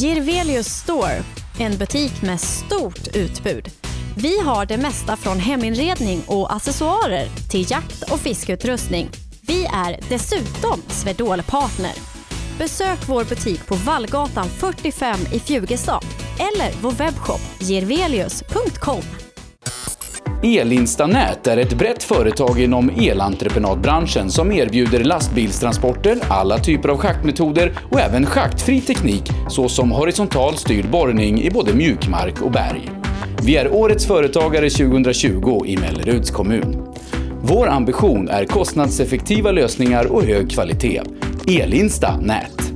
Girvelius Store, en butik med stort utbud. Vi har det mesta från heminredning och accessoarer till jakt och fiskeutrustning. Vi är dessutom Swedol-partner. Besök vår butik på Vallgatan 45 i Fjugestad eller vår webbshop girvelius.com. Elinstanät är ett brett företag inom elentreprenadbranschen som erbjuder lastbilstransporter, alla typer av schaktmetoder och även schaktfri teknik såsom horisontal styrd borrning i både mjukmark och berg. Vi är Årets Företagare 2020 i Melleruds kommun. Vår ambition är kostnadseffektiva lösningar och hög kvalitet. Elinsta Nät.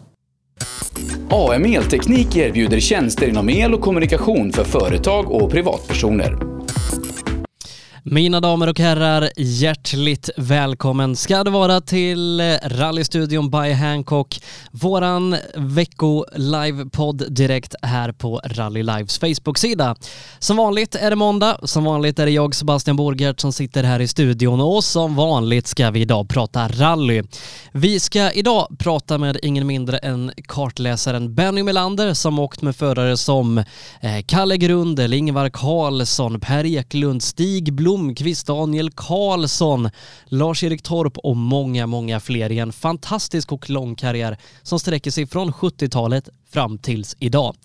AM Elteknik erbjuder tjänster inom el och kommunikation för företag och privatpersoner. Mina damer och herrar, hjärtligt välkommen ska det vara till Rallystudion by Hancock, våran vecko-livepodd direkt här på Rally Lives Facebook-sida. Som vanligt är det måndag, som vanligt är det jag Sebastian Borgert som sitter här i studion och som vanligt ska vi idag prata rally. Vi ska idag prata med ingen mindre än kartläsaren Benny Melander som åkt med förare som eh, Kalle Grund, Ingvar Karlsson, Per Eklund, Stig Blom Blomqvist, Daniel Karlsson, Lars-Erik Torp och många, många fler i en fantastisk och lång karriär som sträcker sig från 70-talet fram tills idag.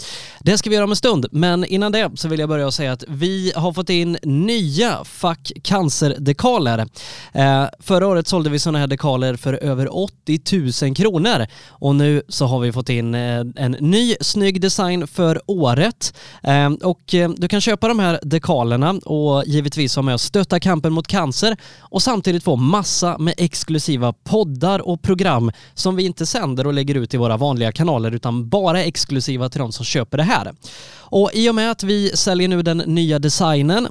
Det ska vi göra om en stund, men innan det så vill jag börja och säga att vi har fått in nya Fack Cancerdekaler. Eh, förra året sålde vi sådana här dekaler för över 80 000 kronor och nu så har vi fått in eh, en ny snygg design för året eh, och eh, du kan köpa de här dekalerna och givetvis vara med och stötta kampen mot cancer och samtidigt få massa med exklusiva poddar och program som vi inte sänder och lägger ut i våra vanliga kanaler utan bara bara exklusiva till de som köper det här. Och i och med att vi säljer nu den nya designen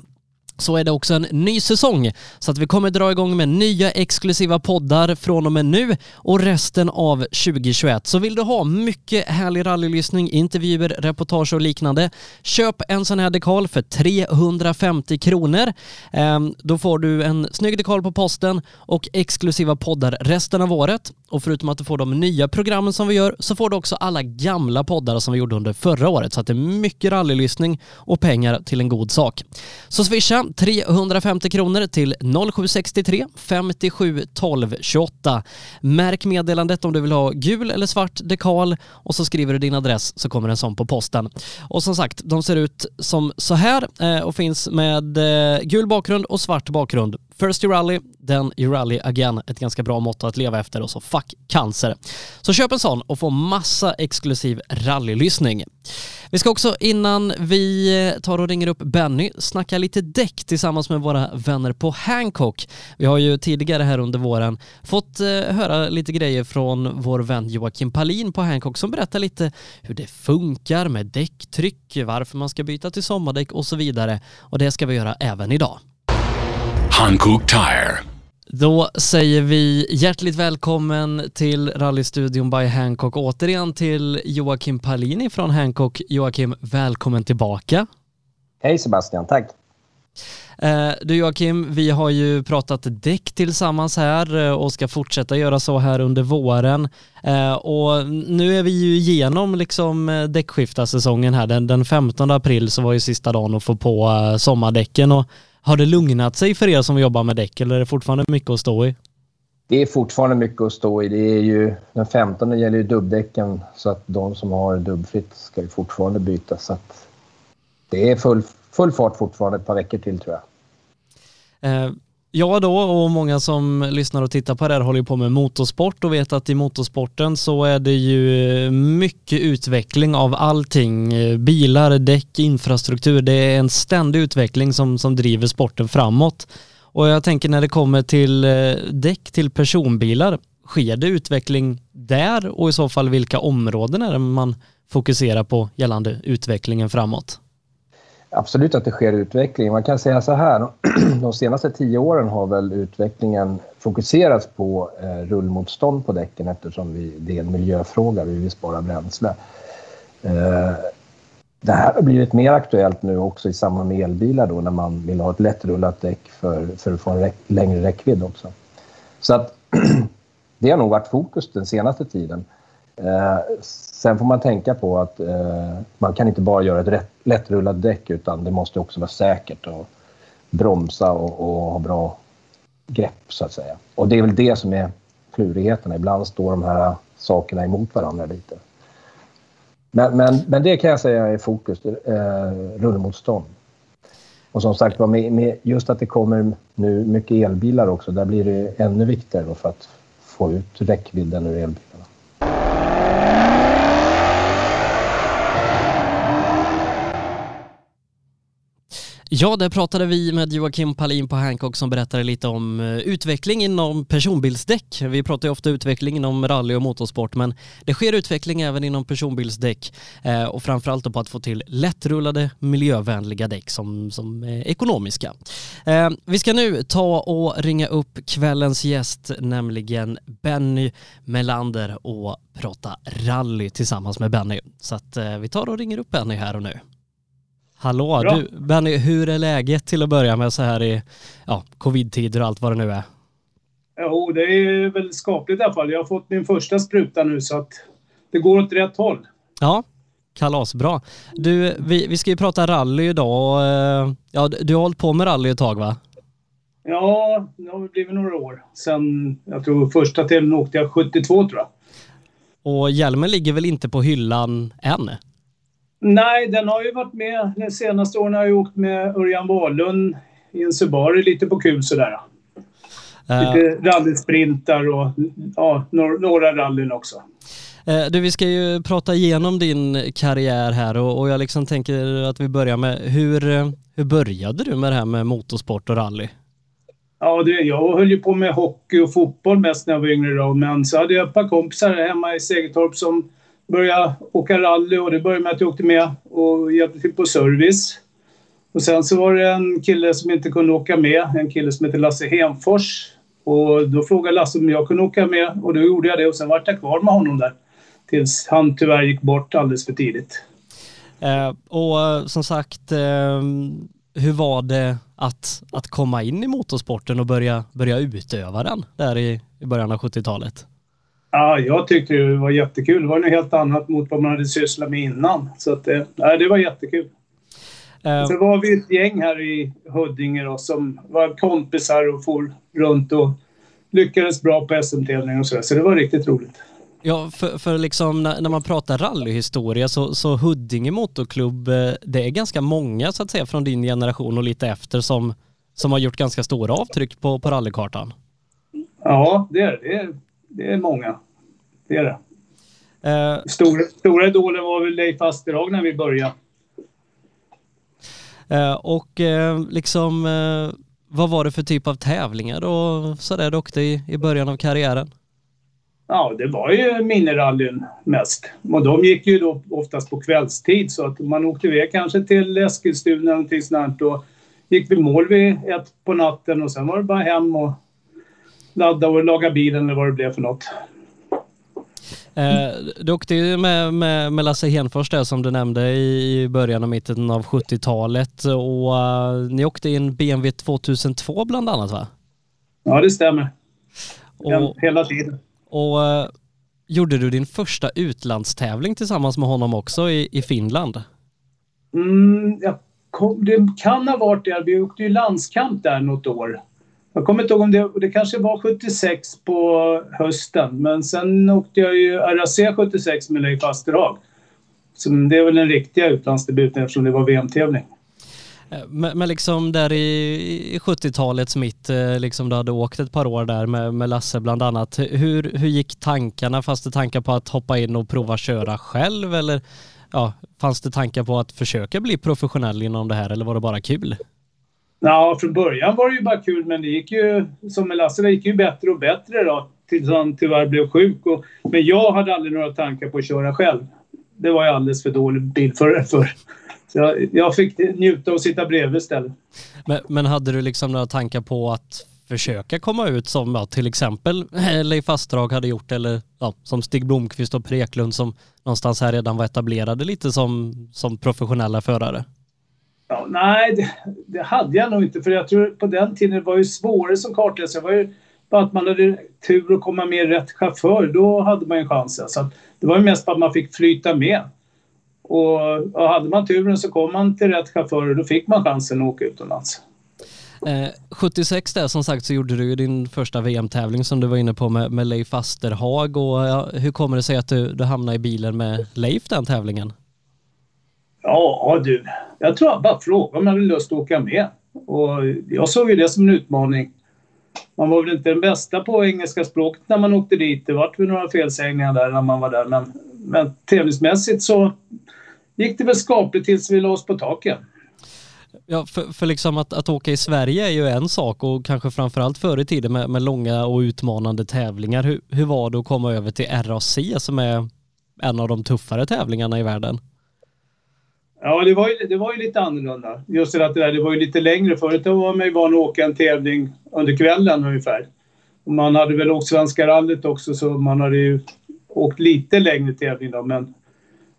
så är det också en ny säsong. Så att vi kommer dra igång med nya exklusiva poddar från och med nu och resten av 2021. Så vill du ha mycket härlig rallylyssning, intervjuer, reportage och liknande, köp en sån här dekal för 350 kronor. Ehm, då får du en snygg dekal på posten och exklusiva poddar resten av året. Och förutom att du får de nya programmen som vi gör så får du också alla gamla poddar som vi gjorde under förra året. Så att det är mycket rallylyssning och pengar till en god sak. Så swisha 350 kronor till 0763 57 12 28. Märk meddelandet om du vill ha gul eller svart dekal och så skriver du din adress så kommer en sån på posten. Och som sagt, de ser ut som så här eh, och finns med eh, gul bakgrund och svart bakgrund. First you rally, then you rally again. Ett ganska bra motto att leva efter och så fuck cancer. Så köp en sån och få massa exklusiv rallylyssning. Vi ska också innan vi eh, tar och ringer upp Benny snacka lite däck tillsammans med våra vänner på Hancock. Vi har ju tidigare här under våren fått eh, höra lite grejer från vår vän Joakim Palin på Hancock som berättar lite hur det funkar med däcktryck, varför man ska byta till sommardäck och så vidare. Och det ska vi göra även idag. Hankook Tire. Då säger vi hjärtligt välkommen till Rallystudion by Hancock. Återigen till Joakim Palini från Hancock. Joakim, välkommen tillbaka. Hej Sebastian, tack. Eh, du Joakim, vi har ju pratat däck tillsammans här eh, och ska fortsätta göra så här under våren. Eh, och nu är vi ju igenom liksom däckskiftarsäsongen här. Den, den 15 april så var ju sista dagen att få på sommardäcken och har det lugnat sig för er som jobbar med däck eller är det fortfarande mycket att stå i? Det är fortfarande mycket att stå i. Det är ju, den 15 gäller ju dubbdäcken så att de som har dubbfritt ska ju fortfarande byta. Så det är full, full fart fortfarande ett par veckor till tror jag. Jag då och många som lyssnar och tittar på det här håller ju på med motorsport och vet att i motorsporten så är det ju mycket utveckling av allting. Bilar, däck, infrastruktur. Det är en ständig utveckling som, som driver sporten framåt. Och jag tänker när det kommer till eh, däck till personbilar, sker det utveckling där och i så fall vilka områden är det man fokuserar på gällande utvecklingen framåt? Absolut att det sker utveckling. Man kan säga så här, de senaste tio åren har väl utvecklingen fokuserats på eh, rullmotstånd på däcken eftersom vi, det är en miljöfråga, vi vill spara bränsle. Eh, det här har blivit mer aktuellt nu också i samband med elbilar då när man vill ha ett lättrullat däck för, för att få en räck, längre räckvidd också. Så att det har nog varit fokus den senaste tiden. Eh, Sen får man tänka på att eh, man kan inte bara göra ett rätt, lättrullat däck utan det måste också vara säkert och bromsa och, och, ha bra grepp så att säga. Och det är väl det som är klurigheterna. Ibland står de här sakerna emot varandra lite. Men, men, men det kan jag säga är fokus, eh, rullmotstånd. Och som sagt med, med just att det kommer nu mycket elbilar också, där blir det ännu viktigare för att få ut räckvidden ur elbilarna. Ja, där pratade vi med Joakim Palin på Hancock som berättade lite om eh, utveckling inom personbilsdäck. Vi pratar ju ofta utveckling inom rally och motorsport, men det sker utveckling även inom personbilsdäck eh, och framförallt på att få till lättrullade miljövänliga däck som, som är ekonomiska. Eh, vi ska nu ta och ringa upp kvällens gäst, nämligen Benny Melander och prata rally tillsammans med Benny. Så att vi tar och ringer upp Benny här och nu. Hallå, Bra. du Benny, hur är läget till att börja med så här i ja, covid-tider och allt vad det nu är? Jo, det är väl skapligt i alla fall. Jag har fått min första spruta nu så att det går åt rätt håll. Ja, kalasbra. Du, vi, vi ska ju prata rally idag. Eh, ja, du har hållit på med rally ett tag va? Ja, det har blivit några år. Sen, jag tror första tävlingen åkte jag 72 tror jag. Och hjälmen ligger väl inte på hyllan än? Nej, den har ju varit med. De senaste åren har jag åkt med Örjan Wahlund i en Subaru lite på kul sådär. Uh, lite rallysprintar och ja, några, rallyn också. Uh, du, vi ska ju prata igenom din karriär här och, och jag liksom tänker att vi börjar med hur, hur började du med det här med motorsport och rally? Ja, det, jag höll ju på med hockey och fotboll mest när jag var yngre då, men så hade jag ett par kompisar hemma i Segeltorp som började åka rally och det började med att jag åkte med och hjälpte till på service. Och sen så var det en kille som inte kunde åka med, en kille som heter Lasse Henfors. Och då frågade Lasse om jag kunde åka med och då gjorde jag det och sen var jag kvar med honom där. Tills han tyvärr gick bort alldeles för tidigt. Eh, och eh, som sagt, eh, hur var det att, att komma in i motorsporten och börja, börja utöva den där i, i början av 70-talet? Ja, jag tyckte det var jättekul. Det var något helt annat mot vad man hade sysslat med innan. Så att, eh, nej, det var jättekul. Uh, så var vi ett gäng här i Huddinge då, som var kompisar och for runt och lyckades bra på SM-tävlingar och så. Så det var riktigt roligt. Ja, för, för liksom när, när, man pratar rallyhistoria så, så Huddinge Motorklubb, eh, det är ganska många så att säga från din generation och lite efter som, som har gjort ganska stora avtryck på, på rallykartan. Ja, det är det. Det är många det är det. Uh, stora, stora idolen var väl Leif Asterhag när vi började. Uh, och uh, liksom, vad var det för typ av tävlingar och sådär du åkte i, i början av karriären? Ja, det var ju minirallyn mest. Och de gick ju då oftast på kvällstid så att man åkte iväg kanske till Eskilstuna eller någonting sånt och gick vi mål vid ett på natten och sen var det bara hem och ladda och laga bilen eller vad det blev för något. Eh, du åkte ju med, med, med Lasse Henfors där som du nämnde i början och mitten av 70-talet och uh, ni åkte i en BMW 2002 bland annat va? Ja, det stämmer. Och, Hela tiden. och uh, gjorde du din första utlandstävling tillsammans med honom också i, i Finland? Mm, jag kom, det kan ha varit det. Vi åkte ju landskamp där något år. Jag kommer inte ihåg om det, det kanske var 76 på hösten. Men sen åkte jag ju RAC 76 med Leif Asterhag. Så det är väl den riktiga utlandsdebuten eftersom det var VM-tävling. Men, men liksom där i, i 70-talets mitt, eh, liksom du hade åkt ett par år där med, med Lasse bland annat. Hur, hur gick tankarna? Fanns det tankar på att hoppa in och prova köra själv eller ja, fanns det tankar på att försöka bli professionell inom det här eller var det bara kul? Ja, från början var det ju bara kul men det gick ju, som med Lasse, det gick ju bättre och bättre då. Tills han tyvärr blev sjuk. Och, men jag hade aldrig några tankar på att köra själv. Det var jag alldeles för dålig bilförare för. Så jag, jag fick njuta och sitta bredvid istället. Men, men hade du liksom några tankar på att försöka komma ut som ja, till exempel eh, Leif Astrag hade gjort eller ja, som Stig Blomqvist och Per Eklund som någonstans här redan var etablerade lite som, som professionella förare? Ja, nej, det, det hade jag nog inte. För jag tror på den tiden det var ju svårare som kartläsare. Det var ju bara att man hade tur att komma med rätt chaufför. Då hade man ju chansen. Så att det var ju mest att man fick flyta med. Och, och hade man turen så kom man till rätt chaufför och då fick man chansen att åka utomlands. Eh, 76 där som sagt så gjorde du din första VM-tävling som du var inne på med, med Leif Asterhag och ja, hur kommer det sig att du, du hamnade i bilen med Leif den tävlingen? Ja du, jag tror jag bara frågade om jag hade lust att åka med. Och jag såg ju det som en utmaning. Man var väl inte den bästa på engelska språket när man åkte dit. Det var väl några felsägningar där när man var där. Men, men tävlingsmässigt så gick det väl skapligt tills vi la oss på taket. Ja, för, för liksom att, att åka i Sverige är ju en sak och kanske framförallt förr i tiden med, med långa och utmanande tävlingar. Hur, hur var det att komma över till RAC som är en av de tuffare tävlingarna i världen? Ja, det var ju, det var ju lite annorlunda. Just det att det, där, det var ju lite längre. Förut var man ju van att åka en tävling under kvällen ungefär. Man hade väl åkt Svenska rallyt också så man hade ju åkt lite längre tävling då. Men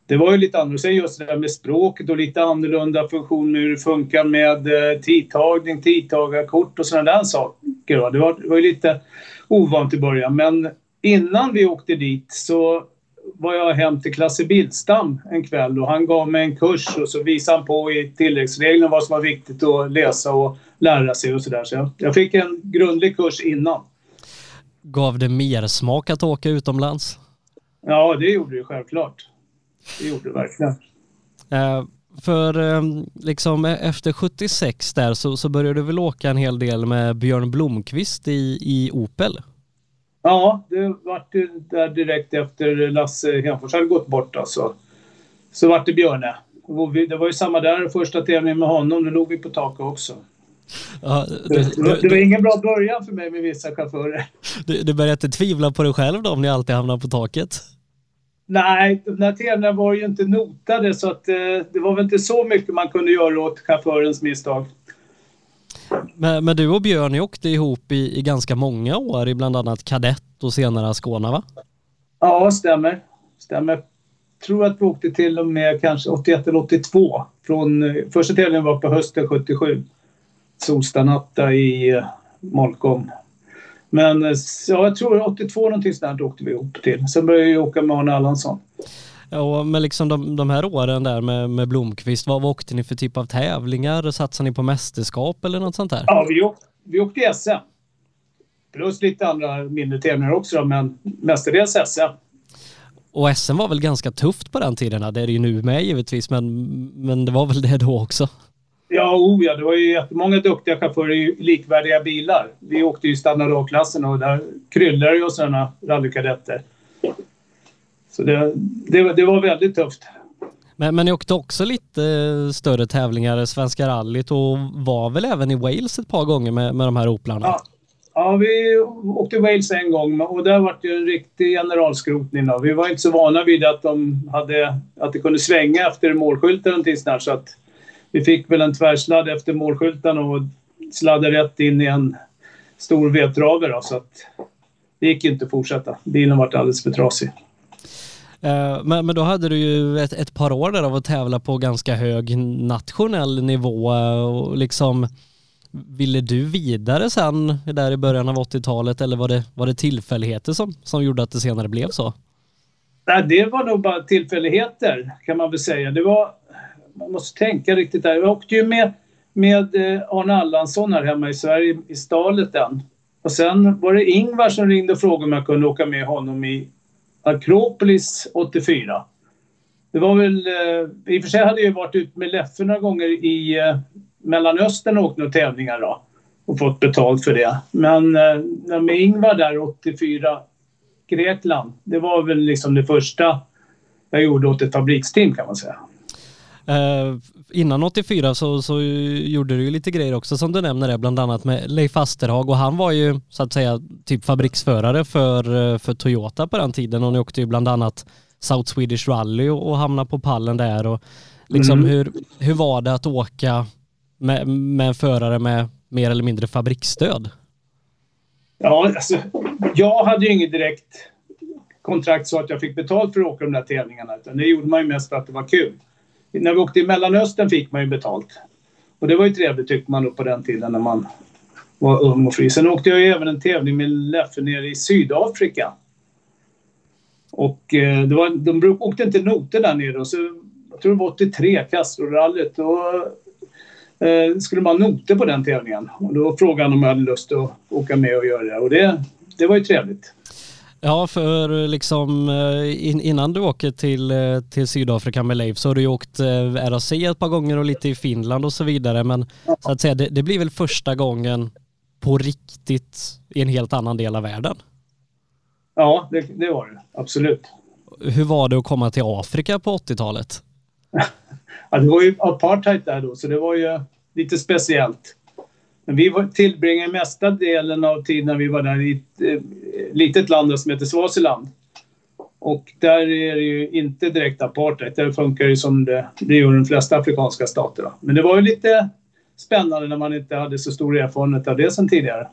det var ju lite annorlunda. Sen just det där med språket och lite annorlunda funktion med hur det funkar med eh, tidtagning, tidtagarkort och sådana där saker. Det, var, det var ju lite ovant i början. Men innan vi åkte dit så var jag hem till Klasse Bildstam en kväll och han gav mig en kurs och så visade han på i tilläggsreglerna vad som var viktigt att läsa och lära sig och sådär. Så jag, jag fick en grundlig kurs innan. Gav det mer smak att åka utomlands? Ja, det gjorde det självklart. Det gjorde det verkligen. Eh, för eh, liksom efter 76 där så, så började du väl åka en hel del med Björn Blomqvist i, i Opel? Ja, det vart det där direkt efter Lasse Henfors hade gått bort alltså. Så vart det Björne. Det var ju samma där, första tävlingen med honom. Då låg vi på taket också. Ja, Det, det, var, det var ingen bra början för mig med vissa chaufförer. du, du började inte tvivla på dig själv då om ni alltid hamnar på taket? Nej, de där tävlingarna var ju inte notade så att eh, det var väl inte så mycket man kunde göra åt chaufförens misstag. Men, men du och Björn ni åkte ihop i, i ganska många år i bland annat kadett och senare Skåne va? Ja, stämmer. Stämmer. tror att vi åkte till och med kanske 81 eller 82. Från, första tävlingen var på hösten 77. Solstanatta i eh, Molkom. Men eh, ja, jag tror 82 någonting sånt åkte vi ihop till. Sen började jag åka med Arne Allansson. Ja, men liksom de, de här åren där med, med Blomqvist, vad, vad åkte ni för typ av tävlingar? Satsade ni på mästerskap eller något sånt där? Ja, vi åkte, vi åkte SM. Plus lite andra mindre tävlingar också men mestadels SM. Och SM var väl ganska tufft på den tiden? Det är det ju nu med givetvis, men, men det var väl det då också? Ja, oh ja, det var ju jättemånga duktiga chaufförer i likvärdiga bilar. Vi åkte ju standard A-klassen och där kryllar ju sådana rallykadetter. Så det, det, det var väldigt tufft. Men, men ni åkte också lite större tävlingar, Svenska rallyt och var väl även i Wales ett par gånger med, med de här Oplarna? Ja. ja, vi åkte Wales en gång och där var det en riktig generalskrotning. Då. Vi var inte så vana vid att, de hade, att det kunde svänga efter målskylten och sånt så att vi fick väl en tvärsladd efter målskylten och sladdade rätt in i en stor vedtrave då, så att det gick inte att fortsätta. Bilen var alldeles för trasig. Eh, men, men då hade du ju ett, ett par år där av att tävla på ganska hög nationell nivå eh, och liksom ville du vidare sen där i början av 80-talet eller var det, var det tillfälligheter som, som gjorde att det senare blev så? Nej, det var nog bara tillfälligheter kan man väl säga. Det var, man måste tänka riktigt där. Jag åkte ju med, med eh, Arne Allansson här hemma i Sverige i Stalet den. Och sen var det Ingvar som ringde och frågade om jag kunde åka med honom i Akropolis 84. Det var väl... Eh, I och för sig hade jag varit ute med Leffe några gånger i eh, Mellanöstern och åkt några tävlingar då. Och fått betalt för det. Men eh, med Ingvar där 84, Grekland. Det var väl liksom det första jag gjorde åt ett fabriksteam kan man säga. Eh, innan 84 så, så gjorde du ju lite grejer också som du nämner det, bland annat med Leif Asterhag och han var ju så att säga typ fabriksförare för, eh, för Toyota på den tiden och ni åkte ju bland annat South Swedish Rally och, och hamnade på pallen där och liksom mm. hur, hur var det att åka med, med en förare med mer eller mindre fabriksstöd? Ja, alltså, jag hade ju inget direkt kontrakt så att jag fick betalt för att åka de där tävlingarna. Utan det gjorde man ju mest för att det var kul. När vi åkte i Mellanöstern fick man ju betalt. Och det var ju trevligt tyckte man då på den tiden när man var ung och fri. Sen åkte jag ju även en tävling med Leffe nere i Sydafrika. Och eh, det var, de åkte inte noter där nere. Och så, jag tror det var 83, Castrorallyt. Då eh, skulle man ha noter på den tävlingen. Och då frågade han om jag hade lust att åka med och göra det. Och det, det var ju trevligt. Ja, för liksom eh, innan du åker till, eh, till Sydafrika med Leif så har du ju åkt eh, RAC ett par gånger och lite i Finland och så vidare. Men så att säga, det, det blir väl första gången på riktigt i en helt annan del av världen? Ja, det, det var det. Absolut. Hur var det att komma till Afrika på 80-talet? ja, det var ju apartheid där då, så det var ju lite speciellt. Men vi tillbringade mesta delen av tiden när vi var där i ett eh, litet land som heter Swaziland. Och där är det ju inte direkt apartheid. Där funkar det som det, det gör de flesta afrikanska stater. Då. Men det var ju lite spännande när man inte hade så stor erfarenhet av det sen tidigare.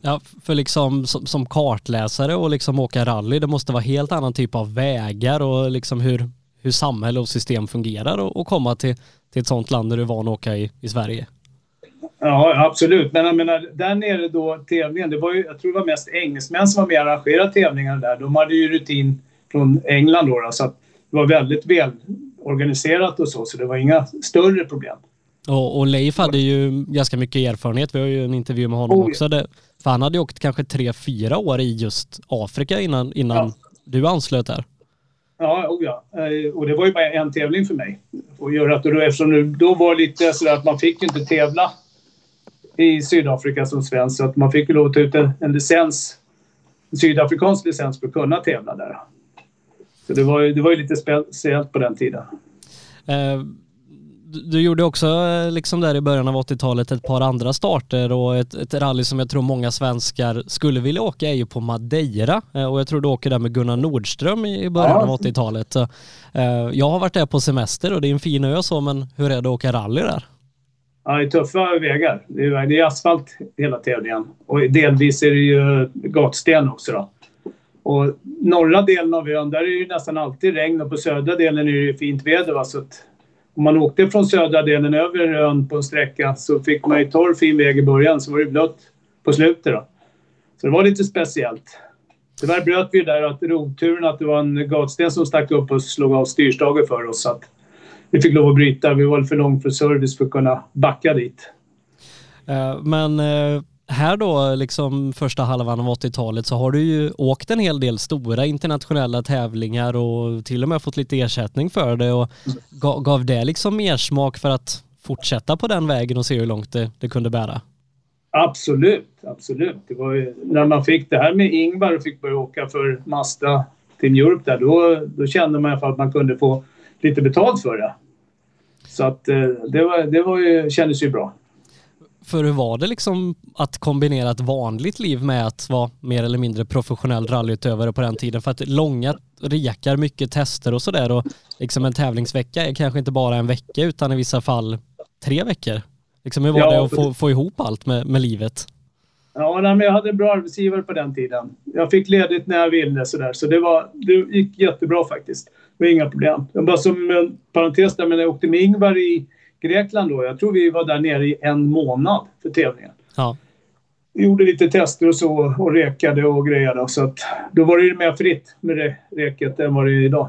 Ja, för liksom som, som, kartläsare och liksom åka rally, det måste vara helt annan typ av vägar och liksom hur, hur samhälle och system fungerar och, och komma till, till ett sånt land där du är van att åka i, i Sverige. Ja, absolut. Men jag menar, där nere då, tävlingen, det var ju, jag tror det var mest engelsmän som var med och arrangerade tävlingarna där. De hade ju rutin från England då, då så att det var väldigt väl organiserat och så, så det var inga större problem. Och, och Leif hade ju ganska mycket erfarenhet. Vi har ju en intervju med honom oh, också. Det, för han hade ju åkt kanske tre, fyra år i just Afrika innan, innan ja. du anslöt där. Ja, oh ja, eh, och det var ju bara en tävling för mig. Och eftersom det då var lite sådär att man fick ju inte tävla i Sydafrika som svensk. Så att man fick lov att ta ut en, en licens, en sydafrikansk licens för att kunna tävla där. Så det var ju, det var ju lite speciellt på den tiden. Eh, du gjorde också, eh, liksom där i början av 80-talet, ett par andra starter och ett, ett rally som jag tror många svenskar skulle vilja åka är ju på Madeira eh, och jag tror du åker där med Gunnar Nordström i början ja. av 80-talet. Eh, jag har varit där på semester och det är en fin ö så, men hur är det att åka rally där? Ja, det är tuffa vägar. Det är, det är asfalt hela tävlingen. Och delvis är det ju gatsten också. Då. Och norra delen av ön, där är det nästan alltid regn och på södra delen är det fint väder. Va? Så att om man åkte från södra delen över ön på en sträcka så fick man ju torr fin väg i början, så var det blött på slutet. Då. Så det var lite speciellt. Tyvärr bröt vi där att roturen att det var en gatsten som stack upp och slog av styrstagen för oss. Så att vi fick lov att bryta. Vi var för långt för service för att kunna backa dit. Eh, men eh, här då, liksom första halvan av 80-talet, så har du ju åkt en hel del stora internationella tävlingar och till och med fått lite ersättning för det. Och gav det liksom mer smak för att fortsätta på den vägen och se hur långt det, det kunde bära? Absolut, absolut. Det var ju, när man fick det här med Ingvar och fick börja åka för Mazda Team Europe där, då, då kände man i alla fall att man kunde få lite betalt för det. Så att eh, det, var, det var ju, kändes ju bra. För hur var det liksom att kombinera ett vanligt liv med att vara mer eller mindre professionell rallyutövare på den tiden? För att långa rekar, mycket tester och sådär och liksom en tävlingsvecka är kanske inte bara en vecka utan i vissa fall tre veckor. Liksom hur var ja, det att få, få ihop allt med, med livet? Ja, nej, men jag hade en bra arbetsgivare på den tiden. Jag fick ledigt när jag ville sådär. Så det, var, det gick jättebra faktiskt. Det var inga problem. Jag bara som en parentes där, men jag åkte med Ingvar i Grekland då. Jag tror vi var där nere i en månad för tävlingen. Ja. Vi gjorde lite tester och så och rekade och grejade. Så att, då var det ju mer fritt med det reket än vad det är idag.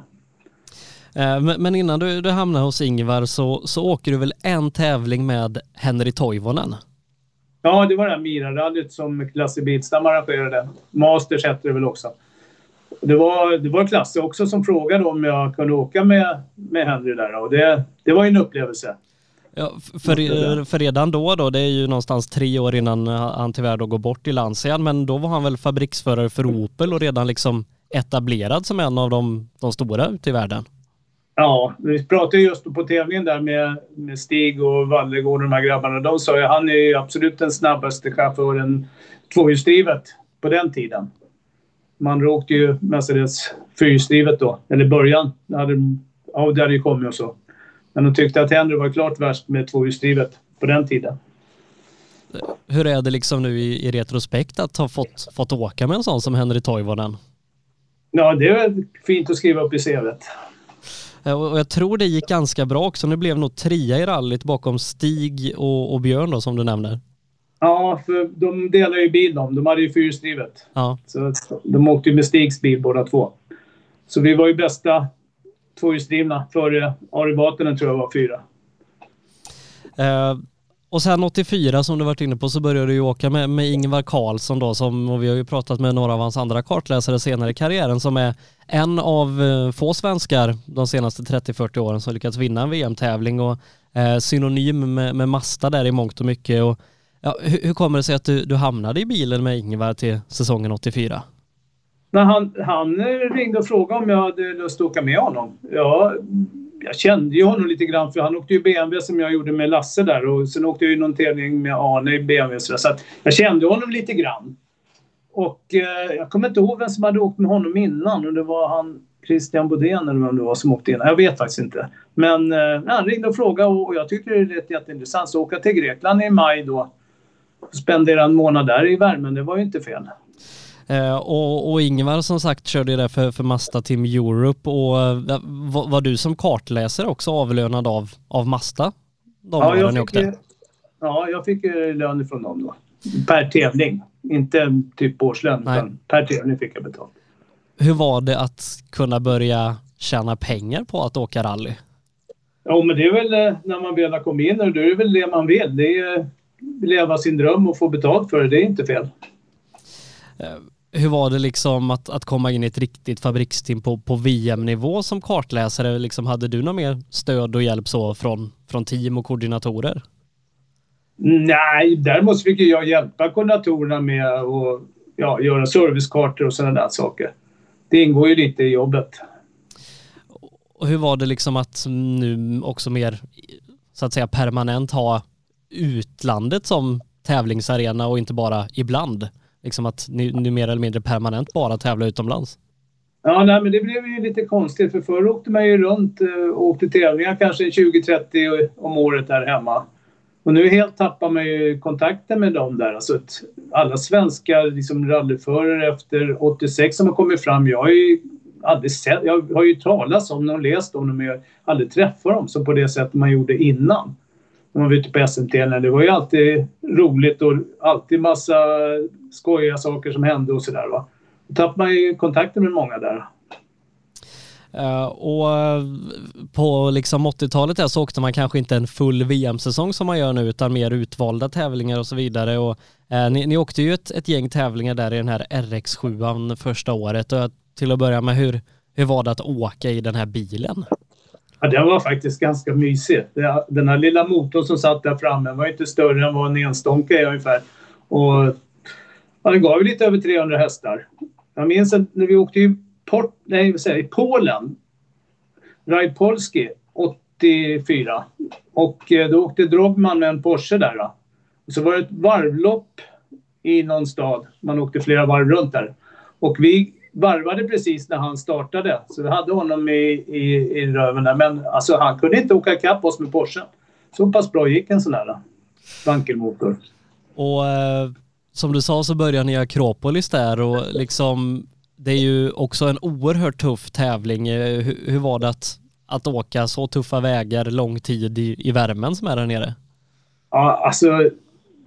Eh, Men men innan du, du hamnar hos Ingvar så, så åker du väl en tävling med Henry Toivonen? Ja, det var det här Mira-rallyt som Klasse Bilstam arrangerade. Masters hette det väl också. Det var, det var Klasse också som frågade om jag kunde åka med, med Henry där och det, det var ju en upplevelse. Ja, för, för redan då då, det är ju någonstans tre år innan han tyvärr då går bort i Lancia, men då var han väl fabriksförare för Opel och redan liksom etablerad som en av de, de stora ute i världen. Ja, vi pratade just på tävlingen där med, med Stig och Wallegård och de här grabbarna. De sa ju han är ju absolut den snabbaste chauffören tvåhjulsdrivet på den tiden. Man åkte ju mestadels fyrhjulsdrivet då, eller i början. Det hade, ja, det hade ju kommit och så. Men de tyckte att Henry var klart värst med tvåhjulsdrivet på den tiden. Hur är det liksom nu i, i retrospekt att ha fått, fått åka med en sån som Henry Toivonen? Ja, det är fint att skriva upp i CVt. Eh, Och jag tror det gick ganska bra också. Nu blev nog trea i rallyt bakom Stig och, och Björn då som du nämner. Ja, för de delar ju bil de. De hade ju fyrhjulsdrivet. Ja. Så de åkte ju med Stigs bil båda två. Så vi var ju bästa tvåhjulsdrivna före Ari Vatanen tror jag var fyra. Eh, och sen 84 som du varit inne på så började du ju åka med, med Ingvar Karlsson då som, och vi har ju pratat med några av hans andra kartläsare senare i karriären som är en av eh, få svenskar de senaste 30-40 åren som lyckats vinna en VM-tävling och eh, synonym med, med Masta där i mångt och mycket. Och, ja, hur, hur kommer det sig att du, du hamnade i bilen med Ingvar till säsongen 84? Men han, han eh, ringde och frågade om jag hade lust att åka med honom. Ja, jag kände ju honom lite grann för han åkte ju BMW som jag gjorde med Lasse där och sen åkte jag ju någon tävling med Arne i BMW så, där. så att jag kände honom lite grann. Och eh, jag kommer inte ihåg vem som hade åkt med honom innan och det var han Christian Bodén eller vem det var som åkte innan. Jag vet faktiskt inte. Men eh, han ringde och frågade och jag tyckte det lät jätteintressant. Så åka till Grekland i maj då och spendera en månad där i värmen, det var ju inte fel. Eh, och, och Ingvar som sagt körde ju det för, för Mazda Team Europe och eh, var, var du som kartläsare också avlönad av, av Mazda? De Ja, jag fick, åkte? ja, jag fick lön från dem då. Per tävling. Inte typ årslön, Nej. utan per tävling fick jag betalt. Hur var det att kunna börja tjäna pengar på att åka rally? Ja, men det är väl eh, när man väl har kommit in och då är det väl det man vill. Det är eh, leva sin dröm och få betalt för det. Det är inte fel. Hur var det liksom att, att komma in i ett riktigt fabriksteam på, på VM-nivå som kartläsare? Liksom, hade du något mer stöd och hjälp så från, från team och koordinatorer? Nej, däremot fick jag hjälpa koordinatorerna med att ja, göra servicekartor och sådana där saker. Det ingår ju lite i jobbet. Och hur var det liksom att nu också mer så att säga permanent ha utlandet som tävlingsarena och inte bara ibland? Liksom att ni nu mer eller mindre permanent bara tävla utomlands? Ja, nej, men det blev ju lite konstigt för förr åkte man ju runt eh, och åkte tävlingar kanske 20-30 om året här hemma. Och nu helt tappar man ju kontakten med dem där. Alltså att alla svenska liksom, rallyförare efter 86 som har kommit fram, jag har ju aldrig sett, jag har ju talat om dem och läst om dem men jag har aldrig träffat dem så på det sätt man gjorde innan. När man var ute på SMT. Det var ju alltid roligt och alltid massa skojiga saker som hände och sådär va. Då tappade man ju kontakten med många där. Uh, och eh, på liksom 80-talet där så åkte man kanske inte en full VM-säsong som man gör nu utan mer utvalda tävlingar och så vidare. Och, uh, ni, ni åkte ju ett, ett gäng tävlingar där i den här RX7 första året och till att börja med hur, hur var det att åka i den här bilen? Ja, det var faktiskt ganska mysigt. Den här lilla motorn som satt där framme var inte större än vad en enstånka är ungefär. Och ja, den gav ju lite över 300 hästar. Jag minns att när vi åkte i, Port, nej, säga, i Polen, Raj Polski, 84. Och eh, då åkte Drogman med en Porsche där. Då. Och så var det ett varvlopp i någon stad. Man åkte flera varv runt där. Och vi varvade precis när han startade. Så vi hade honom i, i, i röven där. Men alltså, han kunde inte åka ikapp oss med Porsche. Så pass bra gick en sån här då. vankelmotor. Och eh, som du sa så började ni i Akropolis där och liksom det är ju också en oerhört tuff tävling. Eh, hur, hur var det att, att åka så tuffa vägar lång tid i, i värmen som är där nere? Ja, alltså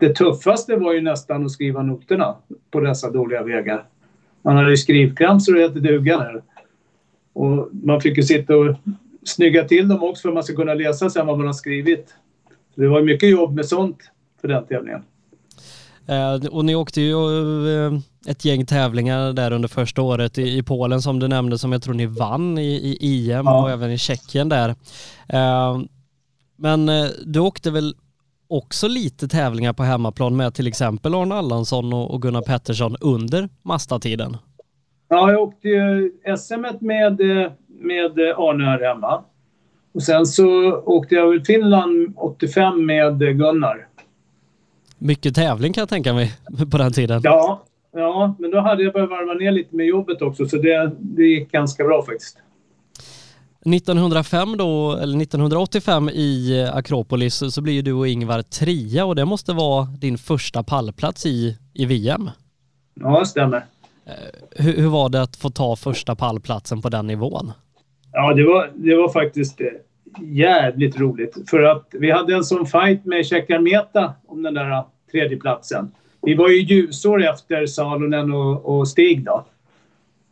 det tuffaste var ju nästan att skriva noterna på dessa dåliga vägar. Man hade ju skrivkramp så det hette duga där. Och man fick ju sitta och snygga till dem också för att man ska kunna läsa sen vad man har skrivit. Så det var mycket jobb med sånt för den tävlingen. Eh, och ni åkte ju eh, ett gäng tävlingar där under första året i, Polen som du nämnde som jag tror ni vann i, i EM ja. och även i Tjeckien där. Eh, men du åkte väl också lite tävlingar på hemmaplan med till exempel Arne Allansson och Gunnar Pettersson under Masta-tiden? Ja, jag åkte ju SM med, med Arne här hemma. Och sen så åkte jag till Finland 85 med Gunnar. Mycket tävling kan jag tänka mig på den tiden. Ja, ja men då hade jag börjat varva ner lite med jobbet också så det, det gick ganska bra faktiskt. 1905 då, eller 1985 i Akropolis så blir du och Ingvar trea och det måste vara din första pallplats i, i VM. Ja, det stämmer. Eh, hur, hur var det att få ta första pallplatsen på den nivån? Ja, det var, det var faktiskt eh, jävligt roligt. För att vi hade en sån fight med Meta om den där tredjeplatsen. Vi var ju ljusår efter Salonen och, och Stig då.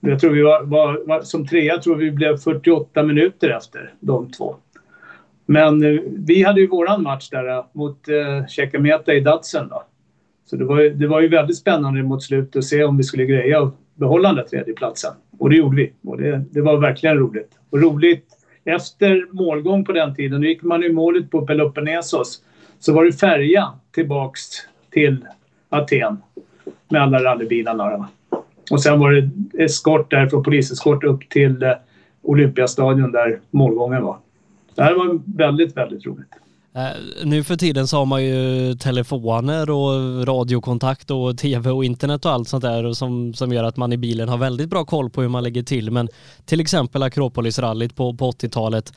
Jag tror vi var, var, var, som trea tror vi blev 48 minuter efter de två. Men eh, vi hade ju våran match där eh, mot eh, i Datsen då. Så det var, det var ju väldigt spännande mot slutet att se om vi skulle greja att behålla den där tredjeplatsen. Och det gjorde vi. Och det, det var verkligen roligt. Och roligt efter målgång på den tiden, då gick man i målet på Peloponnesos, så var det färja tillbaks till Aten med alla rallybilarna. Och sen var det eskort därifrån, poliseskort upp till eh, Olympiastadion där målgången var. Det här var väldigt, väldigt roligt. Eh, nu för tiden så har man ju telefoner och radiokontakt och tv och internet och allt sånt där som, som gör att man i bilen har väldigt bra koll på hur man lägger till. Men till exempel Akropolisrallyt på, på 80-talet,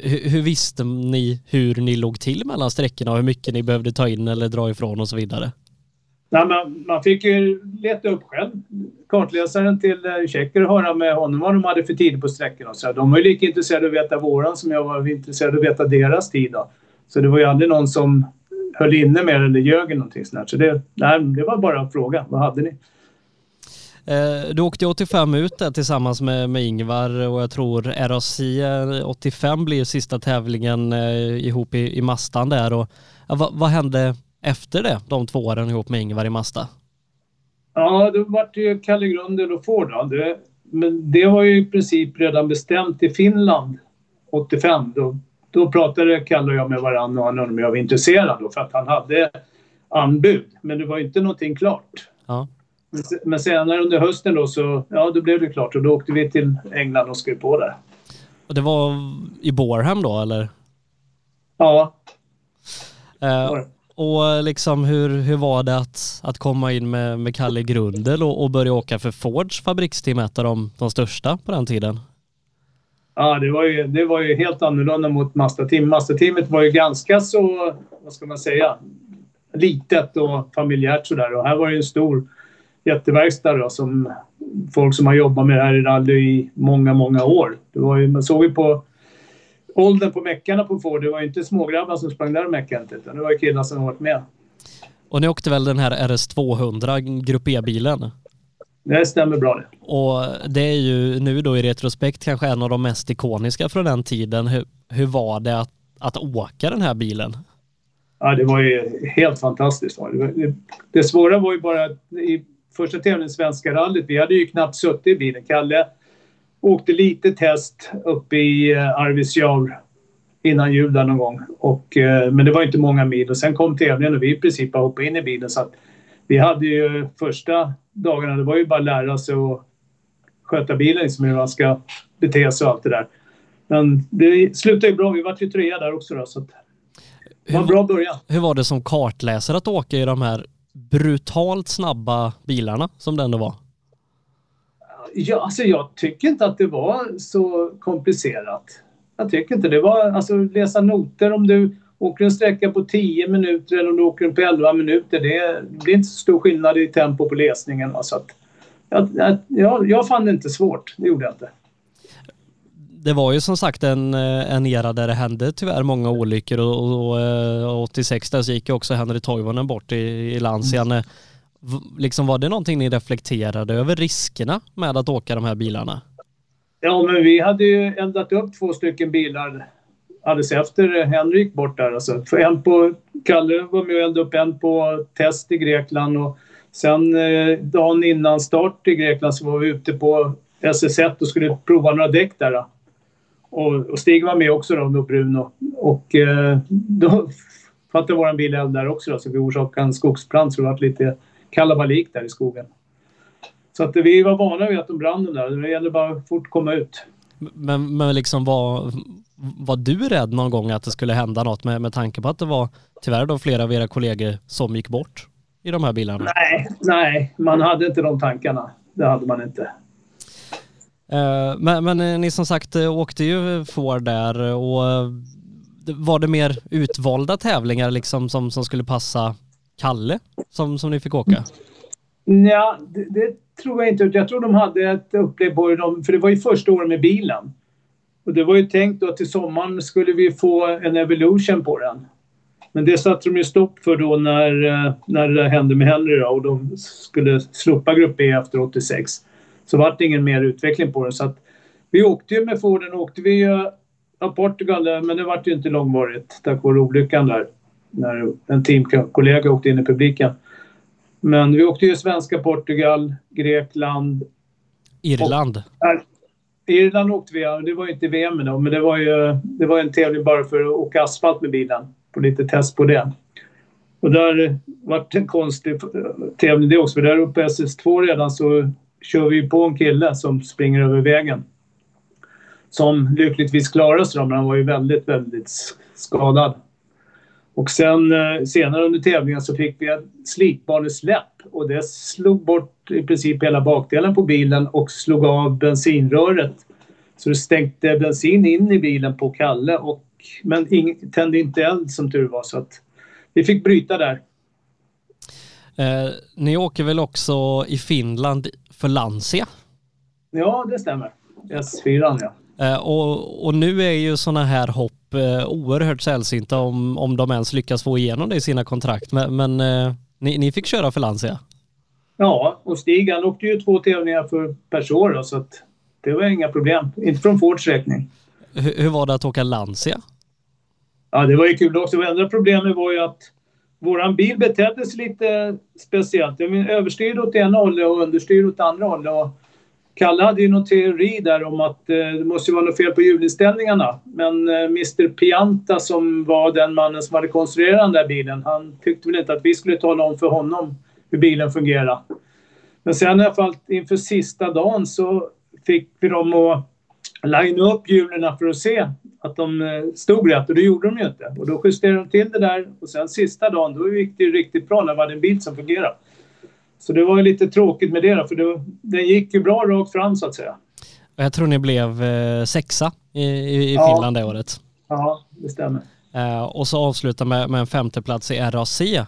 hur, hur, visste ni hur ni låg till mellan sträckorna och hur mycket ni behövde ta in eller dra ifrån och så vidare? Nej, man, man fick ju leta upp själv. Kartläsaren till eh, Tjecker och höra med honom vad de hade för tid på sträckorna. Så de var ju lika intresserade av att veta våran som jag var intresserad av att veta deras tid. Då. Så det var ju aldrig någon som höll inne med eller ljög eller någonting sånt. Så det, nej, det var bara en fråga. Vad hade ni? Eh, du åkte 85 ut där tillsammans med, med Ingvar och jag tror RAC 85 blir sista tävlingen eh, ihop i, i Mastan där. Och, ja, vad, vad, hände efter det, de två åren ihop med Ingvar i Masta? Ja, då vart ju Kalle Grundel och Ford. Det, men det var ju i princip redan bestämt i Finland 85. Då då pratade Kalle och jag med varandra och han undrade om jag var intresserad då, för att han hade anbud. Men det var inte någonting klart. Ja. Men senare under hösten då så, ja då blev det klart och då åkte vi till England och skrev på där. Och det var i Borham då eller? Ja. Eh, och liksom hur, hur var det att, att komma in med, med Kalle Grundel och, och börja åka för Fords fabriksteam, ett av de, de största på den tiden? Ja, det var ju, det var ju helt annorlunda mot Mazda-teamet. Mazda-teamet var ju ganska så, vad ska man säga, litet och familjärt sådär. Och här var det en stor jätteverkstad då, som folk som har jobbat med det här i rally i många, många år. Det var ju, man såg ju på åldern på meckarna på Ford, det var ju inte smågrabbar som sprang där och meckade utan det var ju killar som varit med. Och ni åkte väl den här RS200 Grupp E-bilen? Det stämmer bra det. Och det är ju nu då i retrospekt kanske en av de mest ikoniska från den tiden. Hur, hur var det att, att åka den här bilen? Ja, det var ju helt fantastiskt. Det, det svåra var ju bara att i första tävlingen Svenska rallyt, vi hade ju knappt suttit i bilen. Kalle åkte lite test uppe i eh, Arvidsjaur innan jul där någon gång. Och, eh, men det var inte många mil och sen kom tävlingen och vi i princip hoppade in i bilen. Så vi hade ju första dagarna, det var ju bara att lära sig att sköta bilen, liksom, hur man ska bete sig och allt det där. Men det slutade ju bra. Vi var ju trea där också då, så att det var en bra början. Hur var det som kartläsare att åka i de här brutalt snabba bilarna som det ändå var? Ja, alltså jag tycker inte att det var så komplicerat. Jag tycker inte det var, alltså läsa noter om du, åker en sträcka på 10 minuter eller om du åker den på 11 minuter, det, det blir inte så stor skillnad i tempo på läsningen. Va? Så att, jag, jag, jag fann det inte svårt, det gjorde jag inte. Det var ju som sagt en, en era där det hände tyvärr många olyckor och, och, och 86 där så gick ju också Henry Toivonen bort i, i Lancian. Liksom var det någonting ni reflekterade över riskerna med att åka de här bilarna? Ja, men vi hade ju eldat upp två stycken bilar alldeles efter Henrik gick bort där. Alltså. För en på, Kalle var med och eldade upp en på test i Grekland och sen eh, dagen innan start i Grekland så var vi ute på SS1 och skulle prova några däck där. Och, och Stig var med också då, med Bruno. Och eh, då fattade vår bil eld där också då, så vi orsakade en skogsbrand så det var lite kalabalik där i skogen. Så att vi var vana vid att de brann där. Det gäller bara att fort komma ut. Men, men liksom var, var du rädd någon gång att det skulle hända något med, med tanke på att det var tyvärr då flera av era kollegor som gick bort i de här bilarna? Nej, nej, man hade inte de tankarna. Det hade man inte. Uh, men, men, eh, ni som sagt eh, åkte ju Ford där och var det mer utvalda tävlingar liksom som, som skulle passa Kalle som, som ni fick åka? Ja, det, det tror jag inte. Jag tror de hade ett upplägg på det, för det var ju första året med bilen. Och det var ju tänkt då att till sommaren skulle vi få en Evolution på den. Men det satte de ju stopp för då när, eh, när det hände med Henry då, och de skulle slopa Grupp E efter 86. Så vart det ingen mer utveckling på den. Så att vi åkte ju med Forden, åkte vi ju Portugal, men det vart ju inte långvarigt tack vare olyckan där. När en teamkollega åkte in i publiken. Men vi åkte ju svenska Portugal, Grekland. Irland. Och, Irland åkte vi, det var ju inte VM då, men det var ju det var en tävling bara för att åka asfalt med bilen. På lite test på det. Och där vart det en konstig tävling det också, för där uppe på SS2 redan så kör vi på en kille som springer över vägen. Som lyckligtvis klarade sig då, men han var ju väldigt, väldigt skadad. Och sen eh, senare under tävlingen så fick vi ett slitbanesläpp och det slog bort i princip hela bakdelen på bilen och slog av bensinröret. Så det stänkte bensin in i bilen på Kalle och, men ing, tände inte eld som tur var så att vi fick bryta där. Eh, ni åker väl också i Finland för Lancia? Ja, det stämmer. S4 ja. Eh, och, och nu är ju sådana här hopp oerhört sällsynta om, om de ens lyckas få igenom det i sina kontrakt. Men, men eh, ni, ni, fick köra för Lancia? Ja, och Stig han åkte ju två tävlingar för per år då, så att det var inga problem. Inte från Fords räkning. Hur, hur var det att åka Lancia? Ja, det var ju kul också. Det enda problemet var ju att våran bil betedde sig lite speciellt. Överstyr åt ena hållet och understyr åt andra hållet. Och Kalle hade ju någon teori där om att eh, det måste vara något fel på hjulinställningarna. Men eh, Mr Pianta som var den mannen som hade konstruerat den där bilen, han tyckte väl inte att vi skulle tala om för honom hur bilen fungerar. Men sen i alla fall inför sista dagen så fick vi dem att linea upp hjulen för att se att de eh, stod rätt och det gjorde de ju inte. Och då justerade de till det där och sen sista dagen då gick det riktigt bra när vi hade en bil som fungerade. Så det var ju lite tråkigt med det då, för det, den gick ju bra rakt fram så att säga. Jag tror ni blev eh, sexa i, i, i Finland det året. Ja, det stämmer. Eh, och så avsluta med, med en femteplats i RAC. Eh,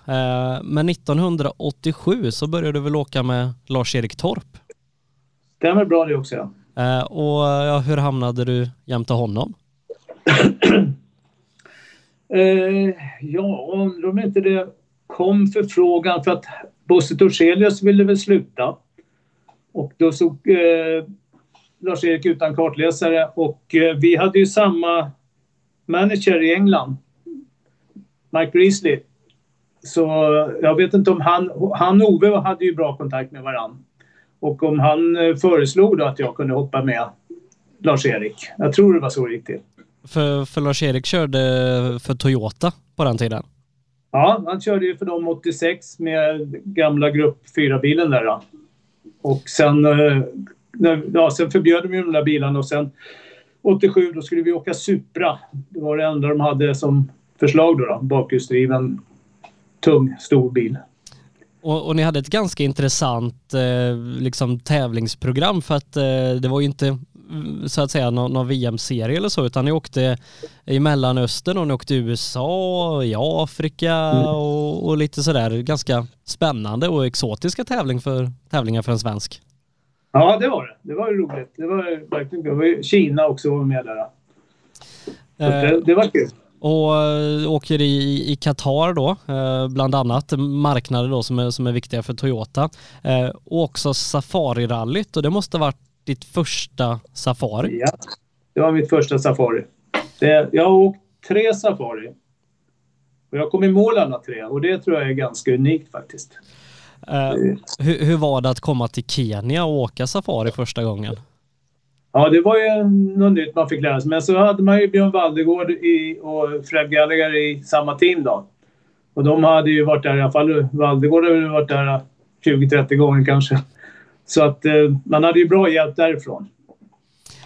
men 1987 så började du väl åka med Lars-Erik Torp? Stämmer bra det också ja. Eh, och ja, hur hamnade du jämte honom? eh, ja, undrar om inte det kom förfrågan för att Bosse Torselius ville väl sluta. Och då såg eh, Lars-Erik utan kartläsare och eh, vi hade ju samma manager i England, Mike Beasley. Så jag vet inte om han, han och Ove hade ju bra kontakt med varann. Och om han eh, föreslog då att jag kunde hoppa med Lars-Erik. Jag tror det var så det gick till. För, för Lars-Erik körde för Toyota på den tiden? Ja, han körde ju för dem 86 med gamla grupp 4-bilen där. Då. Och sen, eh, ja, sen förbjöd de ju de där bilarna och sen 87 då skulle vi åka Supra. Det var det enda de hade som förslag då. då bakhjulsdriven tung stor bil. Och, och, ni hade ett ganska intressant eh, liksom tävlingsprogram för att eh, det var ju inte så att säga någon, någon VM-serie eller så utan ni åkte i Mellanöstern och ni åkte i USA, i Afrika mm. och, och, lite sådär ganska spännande och exotiska tävling för, tävlingar för en svensk. Ja, det var det. Det var roligt. Det var verkligen kul. Kina också var med där. Eh, det, det var kul och eh, åker i, Qatar då, eh, bland annat marknader då som är, som är viktiga för Toyota. Och också Safari-rallyt och det måste ha varit ditt första Safari? Ja, det var mitt första Safari. Det, jag har åkt tre Safari. Och jag kom i mål alla tre och det tror jag är ganska unikt faktiskt. Uh, hur, hur var det att komma till Kenya och åka Safari första gången? Ja, det var ju något nytt man fick lära sig. Men så hade man ju Björn Waldegård i, och Fred Gallagher i samma team då. Och de hade ju varit där i alla fall. Waldegård hade varit där 20-30 gånger kanske. Så att eh, man hade ju bra hjälp därifrån.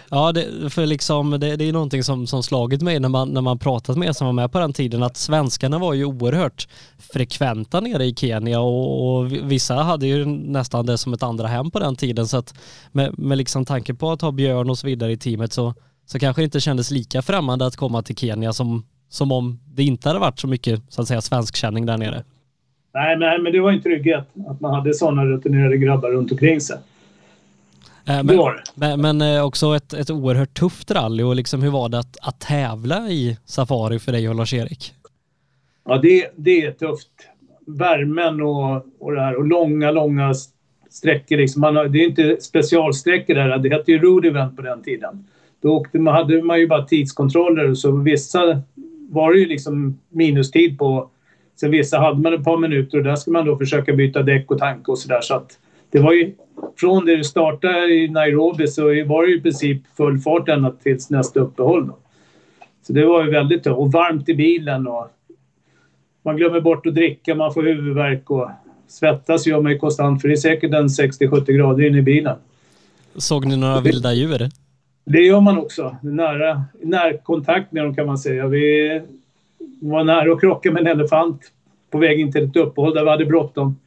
Ja, det, för liksom, det, det är någonting som, som slagit mig när man, när man pratat med er som var med på den tiden att svenskarna var ju oerhört frekventa nere i Kenya och, och vissa hade ju nästan det som ett andra hem på den tiden så att med, med liksom tanke på att ha Björn och så vidare i teamet så, så kanske det inte kändes lika främmande att komma till Kenya som, som om det inte hade varit så mycket så att säga svenskkänning där nere. Nej, nej, men det var en trygghet att man hade sådana rutinerade grabbar runt omkring sig. Eh, men, men, men, eh, också ett, ett oerhört tufft rally och liksom hur var det att, att tävla i Safari för dig och Lars-Erik? Ja, det, det är tufft. Värmen och, och det här och långa, långa sträckor. Liksom. Man har, det är inte specialsträckor där. Det hette ju road event på den tiden. Då åkte man, hade man ju bara tidskontroller så vissa var det ju liksom minustid på. Sen vissa hade man ett par minuter och där ska man då försöka byta däck och tank och sådär. Så att det var ju från det du startade i Nairobi så var det i princip full fart ända tills nästa uppehåll. Då. Så det var ju väldigt tufft. Och varmt i bilen och man glömmer bort att dricka, man får huvudvärk och svettas gör man ju konstant för det är säkert en 60-70 grader inne i bilen. Såg ni några vilda djur? Det gör man också. Nära, närkontakt med dem kan man säga. Vi var nära att krocka med en elefant på väg in till ett uppehåll där vi hade bråttom.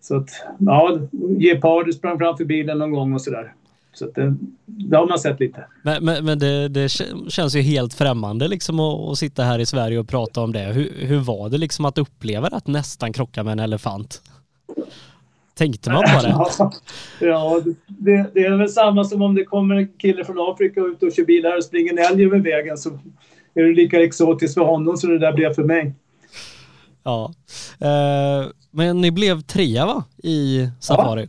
Så att, ja, Geparder sprang framför bilen någon gång och sådär. Så att det, det har man sett lite. Men, men, men det, det, känns ju helt främmande liksom att, att, sitta här i Sverige och prata om det. Hur, hur var det liksom att uppleva att nästan krocka med en elefant? Tänkte man på det? ja, det, det, är väl samma som om det kommer en kille från Afrika ut och kör bil här och springer en älg över vägen så är det lika exotiskt för honom som det där blev för mig. Ja. Eh, men ni blev trea va? I Safari?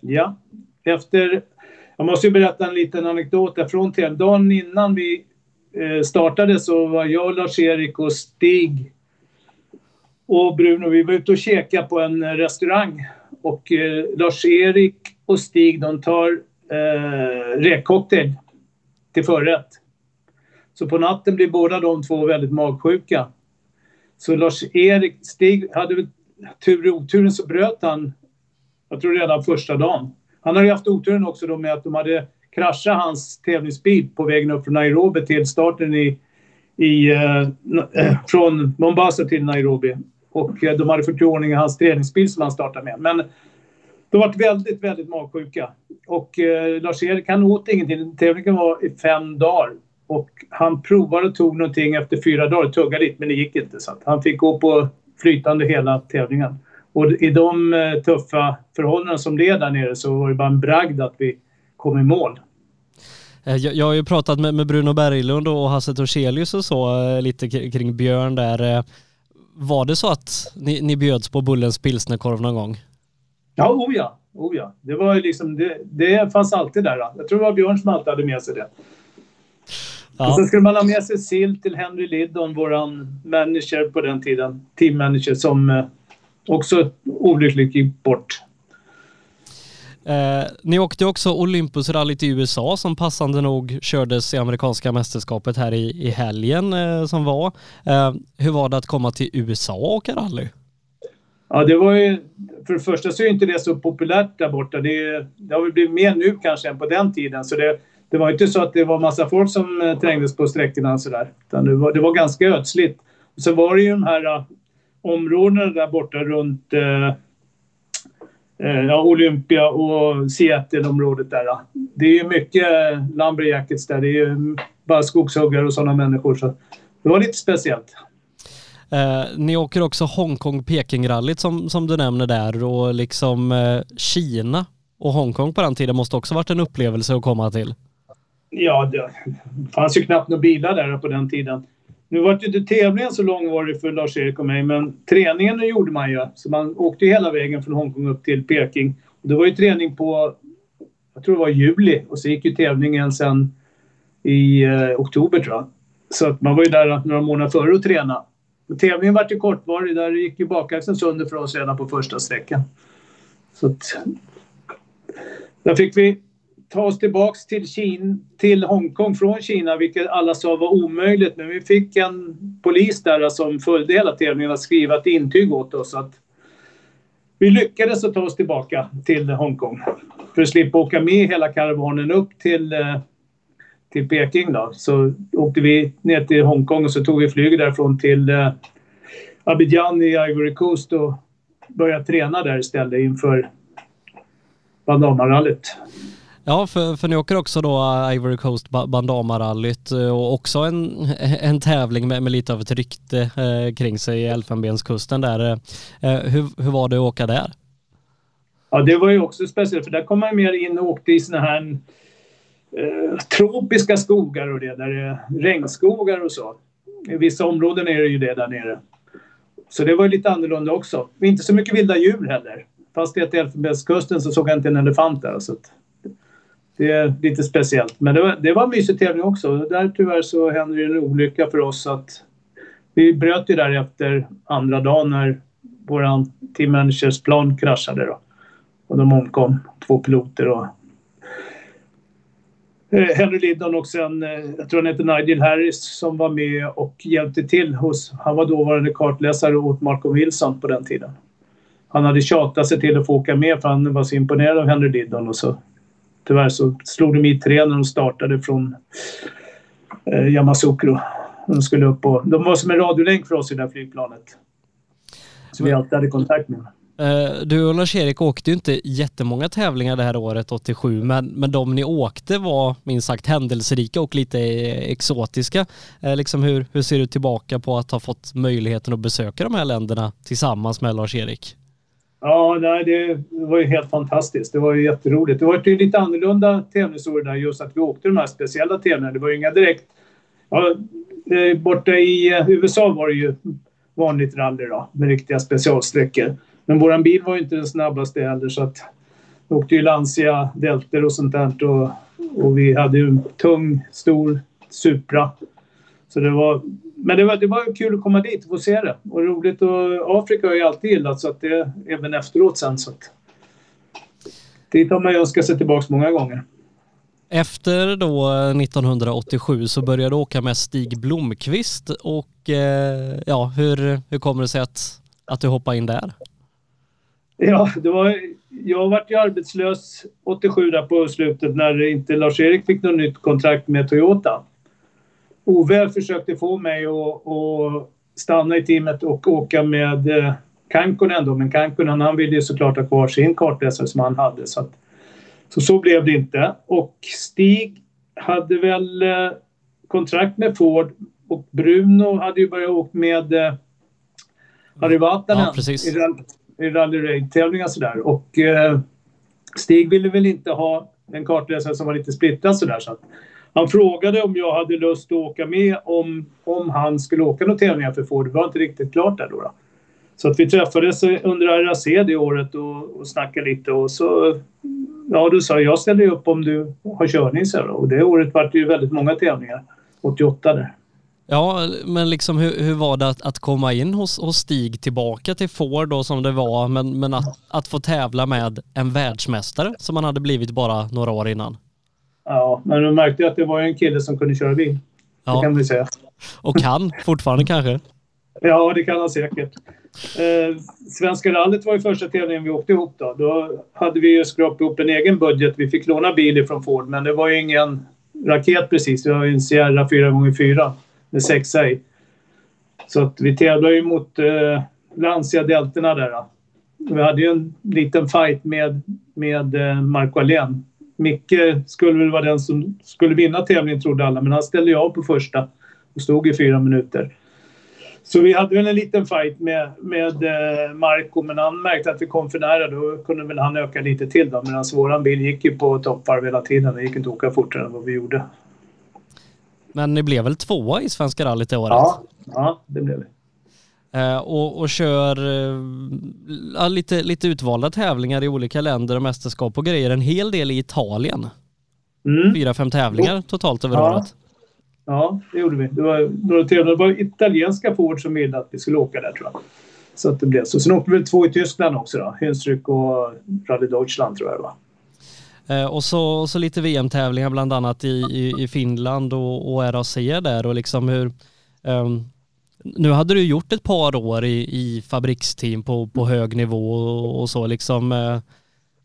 Ja. ja. Efter... Jag måste ju berätta en liten anekdot därifrån till Dagen innan vi eh, startade så var jag, Lars-Erik och Stig och Bruno, vi var ute och käkade på en restaurang. Och eh, Lars-Erik och Stig de tar eh, räkcocktail till förrätt. Så på natten blir båda de två väldigt magsjuka. Så Lars-Erik, Stig hade väl tur i oturen så bröt han, jag tror redan första dagen. Han hade haft oturen också då med att de hade kraschat hans tävlingsbil på vägen upp från Nairobi till starten i, i, eh, eh från Mombasa till Nairobi. Och eh, de hade fått i ordning hans träningsbil som han startade med. Men de var väldigt, väldigt magsjuka. Och eh, Lars-Erik han åt ingenting. Tävlingen var i fem dagar. Och han provade och tog någonting efter fyra dagar, tuggade lite men det gick inte. Så han fick gå på flytande hela tävlingen. Och i de eh, tuffa förhållanden som det är där nere så var det bara en bragd att vi kom i mål. Eh, jag, jag har ju pratat med, med Bruno Berglund och Hasse Torselius och så eh, lite kring Björn där. Var det så att ni, ni bjöds på Bullens pilsnerkorv någon gång? Ja, oh ja. Oh ja. Det, var liksom, det, det fanns alltid där. Jag tror det var Björn som alltid hade med sig det. Ja. Och sen skulle man ha med sig sill till Henry Liddon, våran manager på den tiden. Teammanager som eh, också olyckligt gick bort. Eh, ni åkte också Olympusrallyt i USA som passande nog kördes i amerikanska mästerskapet här i, i helgen eh, som var. Eh, hur var det att komma till USA och åka rally? Ja, det var ju... För det första så är inte det så populärt där borta. Det, det har väl blivit mer nu kanske än på den tiden. Så det, det var inte så att det var massa folk som eh, trängdes på sträckorna och sådär. Utan det var, det var ganska ödsligt. Och sen var det ju de här uh, områdena där borta runt uh, uh, Olympia och Seattle-området där. Det är ju mycket lumberjackets där. Det är ju bara skogshuggare och sådana människor. Så det var lite speciellt. Eh, ni åker också Hongkong-Peking-rallyt som, som du nämner där och liksom eh, Kina och Hongkong på den tiden måste också varit en upplevelse att komma till. Ja, det fanns ju knappt några bilar där på den tiden. Nu var ju inte tävlingen så långvarig för Lars-Erik och mig, men träningen gjorde man ju. Så man åkte ju hela vägen från Hongkong upp till Peking. Det var ju träning på, jag tror det var juli, och så gick ju tävlingen sen i eh, oktober tror jag. Så att man var ju där några månader före och tränade. Och tävlingen vart ju kortvarig. Där gick ju bakaxeln sönder för oss redan på första sträckan. Så att, där fick vi ta oss tillbaks till, Kina, till Hongkong från Kina, vilket alla sa var omöjligt. Men vi fick en polis där som följde hela tävlingen att skriva ett intyg åt oss. Att vi lyckades att ta oss tillbaka till Hongkong för att slippa åka med hela karavanen upp till, eh, till Peking. Då. Så åkte vi ner till Hongkong och så tog vi flyget därifrån till eh, Abidjan i Ivory Coast och började träna där istället inför Bandamarallyt. Ja, för, för ni åker också då eh, Ivory Coast Bandama-rallyt eh, och också en, en tävling med, med lite av ett rykte eh, kring sig i Elfenbenskusten där. Eh, eh, hur, hur var det att åka där? Ja, det var ju också speciellt för där kom man mer in och åkte i såna här eh, tropiska skogar och det, där det är regnskogar och så. I vissa områden är det ju det där nere. Så det var ju lite annorlunda också. Inte så mycket vilda djur heller. Fast i Elfenbenskusten så såg jag inte en elefant där. Så det är lite speciellt. Men det var, det var en mysig tävling också. Där tyvärr så hände det en olycka för oss att vi bröt ju därefter andra dagen när vår team managers plan kraschade då. Och de omkom, två piloter och eh, Henry Liddon och sen, eh, jag tror han heter Nigel Harris som var med och hjälpte till hos, han var dåvarande kartläsare åt Malcolm Wilson på den tiden. Han hade tjatat sig till att få åka med för han var så imponerad av Henry Liddon och så tyvärr så slog de i tre när de startade från eh, Yamasukro. De skulle upp och, de var som en radiolänk för oss i det här flygplanet. Som vi alltid hade kontakt med. Eh, du och Lars-Erik åkte ju inte jättemånga tävlingar det här året, 87, men, men de ni åkte var minst sagt händelserika och lite eh, exotiska. Eh, liksom hur, hur ser du tillbaka på att ha fått möjligheten att besöka de här länderna tillsammans med Lars-Erik? Ja, nej, det var ju helt fantastiskt. Det var ju jätteroligt. Det var ju lite annorlunda tävlingsår där just att vi åkte de här speciella tävlingarna. Det var ju inga direkt... Ja, eh, borta i eh, USA var det ju vanligt rally då, med riktiga specialsträckor. Men våran bil var ju inte den snabbaste heller så att vi åkte ju Lancia, Delter och sånt där och, och vi hade ju en tung, stor Supra. Så det var men det var, det var kul att komma dit och få se det. Och roligt och Afrika har jag alltid gillat så att det även efteråt sen så att dit har man ju önskat sig tillbaka många gånger. Efter då 1987 så började du åka med Stig Blomqvist och eh, ja, hur, hur kommer det sig att, att du hoppade in där? Ja, det var, jag vart ju arbetslös 87 där på slutet när inte Lars-Erik fick något nytt kontrakt med Toyota. Ove försökte få mig att, stanna i teamet och åka med eh, Kankonen då, men Kankonen han ville ju såklart ha kvar sin kartläsare som han hade. Så, att, så, så blev det inte. Och Stig hade väl eh, kontrakt med Ford och Bruno hade ju börjat åka med eh, Harry Vatanen ja, i, i Rally Raid-tävlingar sådär. Och eh, Stig ville väl inte ha en kartläsare som var lite splittrad sådär. Så att han frågade om jag hade lust att åka med om, om han skulle åka några tävlingar för Ford. Det var inte riktigt klart där då. då. Så att vi träffades under RAC det året och, och snackade lite och så... Ja, du sa jag ställer upp om du har körning, så Och det året var det ju väldigt många tävlingar. 88 där. Ja, men liksom hur, hur var det att, att komma in hos, hos Stig tillbaka till Ford då som det var, men, men att, att få tävla med en världsmästare som man hade blivit bara några år innan? Ja, men du märkte att det var en kille som kunde köra bil. Ja. Det kan vi säga. Och kan fortfarande kanske? Ja, det kan han säkert. Eh, Svenska rallyt var ju första tävlingen vi åkte ihop då. Då hade vi ju skrapat ihop en egen budget. Vi fick låna bil från Ford, men det var ju ingen raket precis. Det var ju en Sierra 4x4 med sexa i. Så att vi tävlade ju mot eh, Lancia Deltorna där. Då. Vi hade ju en liten fight med, med eh, Marco Alén. Micke skulle väl vara den som skulle vinna tävlingen trodde alla, men han ställde ju av på första och stod i fyra minuter. Så vi hade väl en liten fight med, med eh, Marco, men han märkte att vi kom för nära. Då kunde väl han öka lite till då. Medan våran bil gick ju på toppvarv hela tiden. Det gick inte att åka fortare än vad vi gjorde. Men ni blev väl tvåa i Svenska rallyt i året? Ja, ja det blev vi. Eh, och, och kör eh, lite, lite utvalda tävlingar i olika länder och mästerskap och grejer. En hel del i Italien. Mm. Fyra, fem tävlingar totalt över Ja. året. Ja, det gjorde vi. Det var några tävlingar. Det var italienska Ford som ville att vi skulle åka där tror jag. Så att det blev så. Sen åkte vi två i Tyskland också då. Hünstrück och Rally Deutschland tror jag det var. Eh, och, så, och så lite VM-tävlingar bland annat i, i, i Finland och, och RAC där och liksom hur ehm, nu hade du gjort ett par år i, i fabriksteam på, på hög nivå och, och så liksom eh,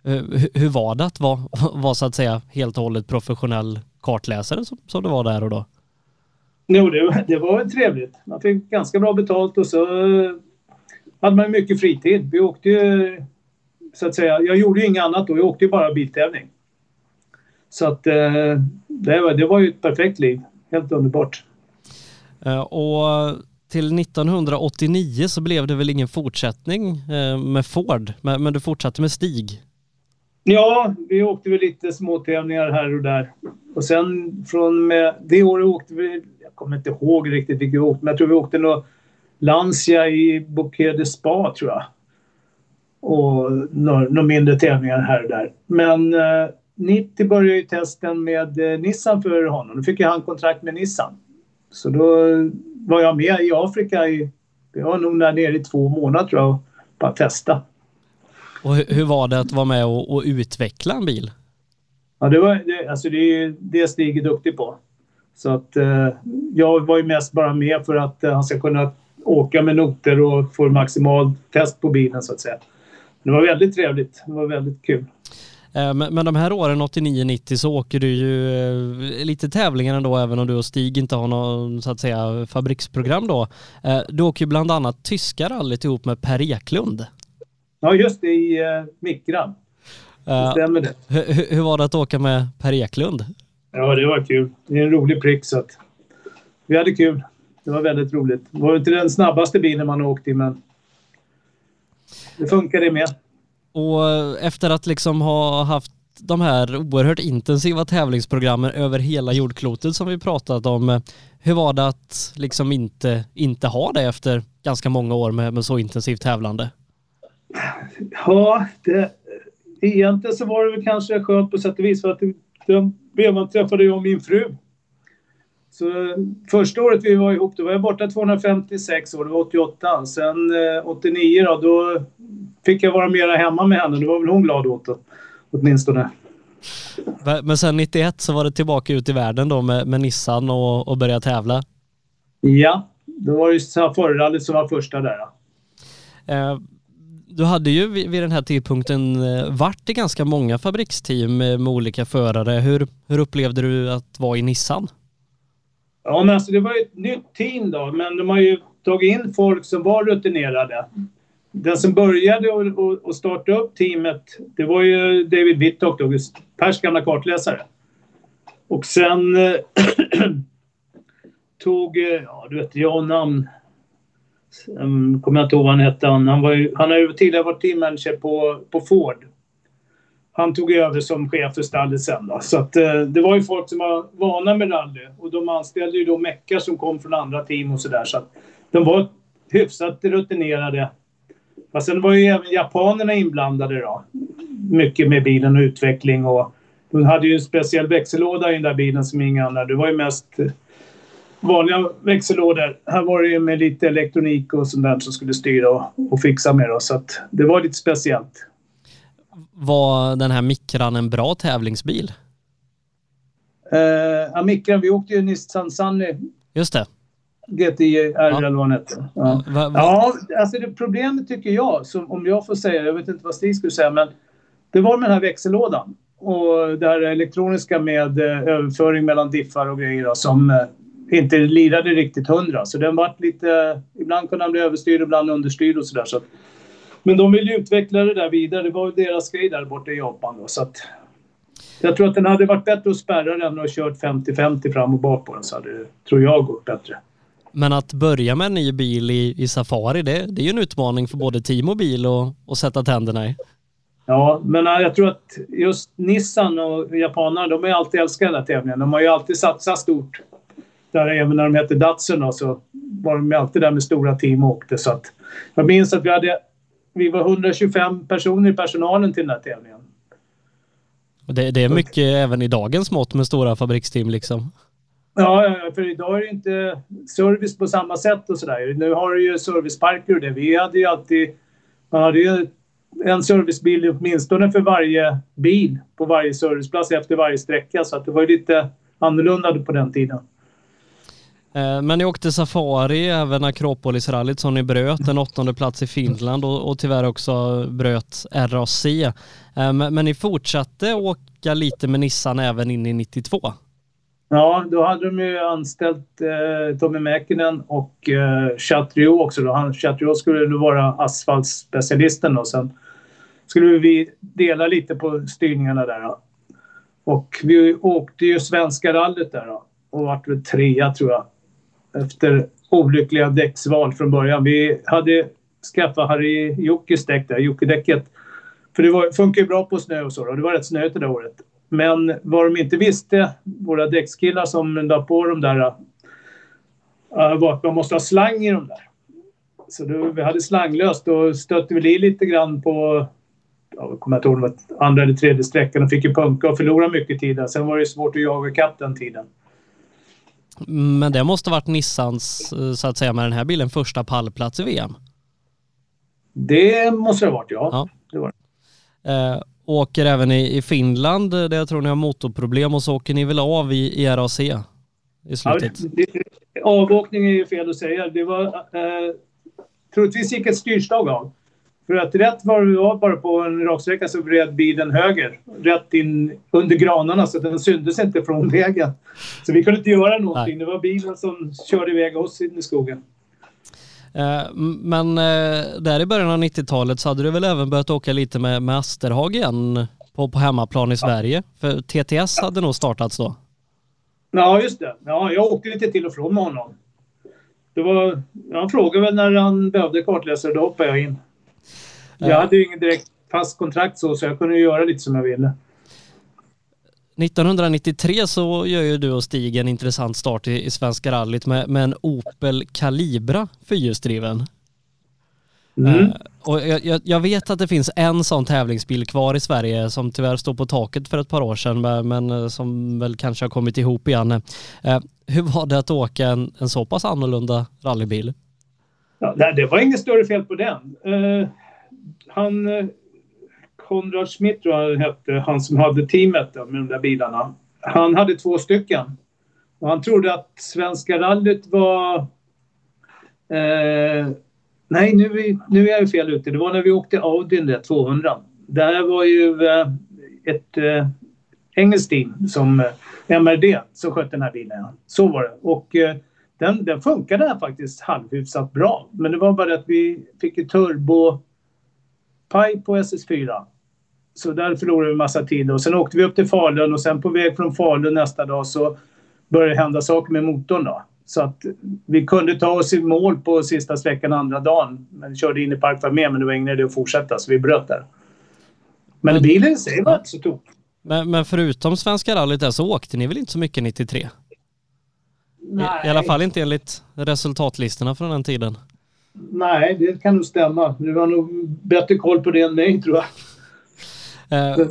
hur, hur var det att vara, vara så att säga helt och hållet professionell kartläsare som, som det var där och då? Jo, det, var- det var trevligt. Man fick ganska bra betalt och så eh, hade man mycket fritid. Vi åkte ju, så att säga, jag gjorde ju inget annat då. Jag åkte ju bara biltävling. Så att eh, det, var, det var ju ett perfekt liv. Helt underbart. Eh, och till 1989 så blev det väl ingen fortsättning eh, med Ford, men, men du fortsatte med Stig. Ja, vi åkte väl lite småtävlingar här och där. Och sen från med, det året åkte vi, jag kommer inte ihåg riktigt vilket vi åkte, men jag tror vi åkte något Lancia i Bouquet de Spa tror jag. Och några, några mindre tävlingar här och där. Men eh, 90 började ju testen med eh, Nissan för honom. Då fick ju han kontrakt med Nissan. Så då var jag med i Afrika i, jag var nog där nere i två månader tror jag, bara testa. Och hur, hur var det att vara med och, och utveckla en bil? Ja, det, var, det, alltså det är ju det Stig är duktig på. Så att eh, jag var ju mest bara med för att eh, han ska kunna åka med noter och få maximal test på bilen så att säga. Det var väldigt trevligt. Det var väldigt kul. Eh, Men, de här åren 89-90 så åker du ju eh, lite tävlingar ändå även om du och Stig inte har någon så att säga fabriksprogram då. Eh, Du åker ju bland annat tyska rallyt ihop med Per Eklund. Ja, just det, i Mikran. Det stämmer det. Hur, hur- var det att åka med Per Eklund? Ja, det var kul. Det är en rolig prick så att vi hade kul. Det var väldigt roligt. Det var inte den snabbaste bilen man åkte i men det funkade med. Och efter att liksom ha haft de här oerhört intensiva tävlingsprogrammen över hela jordklotet som vi pratat om. Hur var det att liksom inte, inte ha det efter ganska många år med, med så intensivt tävlande? Ja, det, egentligen så var det väl kanske skönt på sätt och vis för att den vevan träffade jag min fru. Så eh, första året vi var ihop, då var jag borta 256 år, det var 88. Sen eh, 89 då, då fick jag vara mera hemma med henne. Det var väl hon glad åt då, åtminstone. Men sen 91 så var det tillbaka ut i världen då med, med Nissan och, och börja tävla. Ja, då var det Safari-rallyt som var första där. Då. Eh, Du hade ju vid vid den här tidpunkten eh, varit i ganska många fabriksteam med olika förare. Hur, hur upplevde du att vara i Nissan? Ja, men alltså det var ju ett nytt team då, men de har ju tagit in folk som var rutinerade. Den som började och, och, och starta upp teamet, det var ju David Whittock, då, Pers gamla kartläsare. Och sen eh, tog, eh, ja du vet, jag och namn. Um, kommer jag inte ihåg vad han hette. Han, han, var ju, han har ju tidigare varit teammanager på, på Ford. Han tog över som chef för stallet sen då. Så att, eh, det var ju folk som var vana med rally. Och de anställde ju då meckar som kom från andra team och sådär. Så att de var hyfsat rutinerade. Fast sen var ju även japanerna inblandade då. Mycket med bilen och utveckling och de hade ju en speciell växellåda i den där bilen som inga andra. Det var ju mest eh, vanliga växellådor. Här var det ju med lite elektronik och sånt där som skulle styra och, och fixa med då. Så att det var lite speciellt. Var den här Micran en bra tävlingsbil? Eh, Amikran, vi åkte ju Nissan Sunny Just det. GTI R Ja. eller vad den hette. Ja. Va, va, Ja, alltså det problemet tycker jag, som, om jag får säga, jag vet inte vad Stig skulle säga, men det var med den här växellådan och det här elektroniska med eh, överföring mellan diffar och grejer då, som eh, inte lirade riktigt hundra. Så den var lite, ibland kunde den bli överstyrd, ibland understyrd och sådär. Så att Men de vill ju utveckla det där vidare. Det var ju deras grej där borta i Japan då. Så att, jag tror att den hade varit bättre att spärra den och kört 50-50 fram och bak på den så hade det, tror jag, gått bättre. Men att börja med en ny bil i, i Safari, det, det är ju en utmaning för både team och bil att sätta tänderna i. Ja, men äh, jag tror att just Nissan och japanerna, de har ju alltid älskat den här tävlingen. De har ju alltid satsat stort. Där även när de hette Datsun då, så var de alltid där med stora team och åkte. Så att, jag minns att vi hade vi var 125 personer i personalen till den här tävlingen. Det, det är mycket även i dagens mått med stora fabriksteam liksom. Ja, för idag är det inte service på samma sätt och sådär. Nu har du ju serviceparker och det. Vi hade ju alltid... Man hade ju en servicebil åtminstone för varje bil på varje serviceplats efter varje sträcka. Så att det var ju lite annorlunda på den tiden. Eh, men ni åkte Safari, även Akropolisrallyt som ni bröt, en åttonde plats i Finland och, och tyvärr också bröt RAC. Eh, men, men ni fortsatte åka lite med Nissan även in i 92? Ja, då hade de ju anställt eh, Tommy Mäkinen och eh, Chatriot också. Då. Han, Chatriot skulle vara asfaltspecialisten och sen skulle vi dela lite på styrningarna där. Då. Och vi åkte ju Svenska rallyt där då, och vart väl trea tror jag. Efter olyckliga däcksval från början. Vi hade skaffat Harry Jockes däck där, Jocke-däcket. För det var, funkar ju bra på snö och så. Då. Det var rätt snöigt det där året. Men vad de inte visste, våra däckskillar som la på de där, äh, var att man måste ha slang i de där. Så då, vi hade slanglöst. och stötte väl i lite grann på jag kommer inte ihåg om det var andra eller tredje sträckan och fick ju punka och förlora mycket tid. Sen var det svårt att jaga katten tiden. Men det måste varit Nissans, eh, så att säga, med den här bilen första pallplats i VM? Det måste det ha varit, ja. ja. Det var det. Eh, åker även i, i Finland, där jag tror ni har motorproblem och så åker ni väl av i, i RAC i slutet? Ja, det, avåkning är ju fel att säga. Det var... Eh, troligtvis gick ett styrstag av. För att rätt var vi var bara på en raksträcka så vred bilen höger. Rätt in under granarna så den syntes inte från vägen. Så vi kunde inte göra någonting. Nej. Det var bilen som körde iväg oss in i skogen. Eh, men eh, där i början av 90-talet så hade du väl även börjat åka lite med, med Asterhag igen på, på hemmaplan i Sverige? För TTS hade nog startats då? Ja, just det. Ja, jag åkte lite till och från med honom. Det var, han frågade väl när han behövde kartläsare, då hoppade jag in. Jag hade ju ingen direkt fast kontrakt så, så jag kunde göra lite som jag ville. 1993 så gör ju du och Stig en intressant start i, i Svenska rallyt med, med en Opel Calibra fyrhjulsdriven. Mm. Uh, och jag, jag, vet att det finns en sån tävlingsbil kvar i Sverige som tyvärr stod på taket för ett par år sedan men, eh, som väl kanske har kommit ihop igen. Uh, hur var det att åka en, en så pass annorlunda rallybil? Ja, det var inget större fel på den. Uh, han eh, Konrad Schmidt tror jag hette, han som hade teamet då, med de där bilarna. Han hade två stycken. Och han trodde att Svenska rallyt var... Eh, nej, nu, nu är jag fel ute. Det var när vi åkte Audin där, 200. Där var ju eh, ett eh, engelskt team, som eh, MRD, som skötte den här bilen. Så var det. Och eh, den, den funkade faktiskt halvhyfsat bra. Men det var bara att vi fick ju turbo paj på SS4. Så där förlorade vi massa tid. Och sen åkte vi upp till Falun och sen på väg från Falun nästa dag så började det hända saker med motorn. Då. Så att vi kunde ta oss i mål på sista sträckan andra dagen. Men vi körde in i Park med men det var ingen idé att fortsätta så vi bröt där. Men, men bilen i sig var inte så tokig. Men, men förutom Svenska rallyt där så åkte ni väl inte så mycket 93? Nej. I, I alla fall inte enligt resultatlistorna från den tiden. Nej, det kan nog stämma. Du har nog bättre koll på det än mig tror jag. Uh,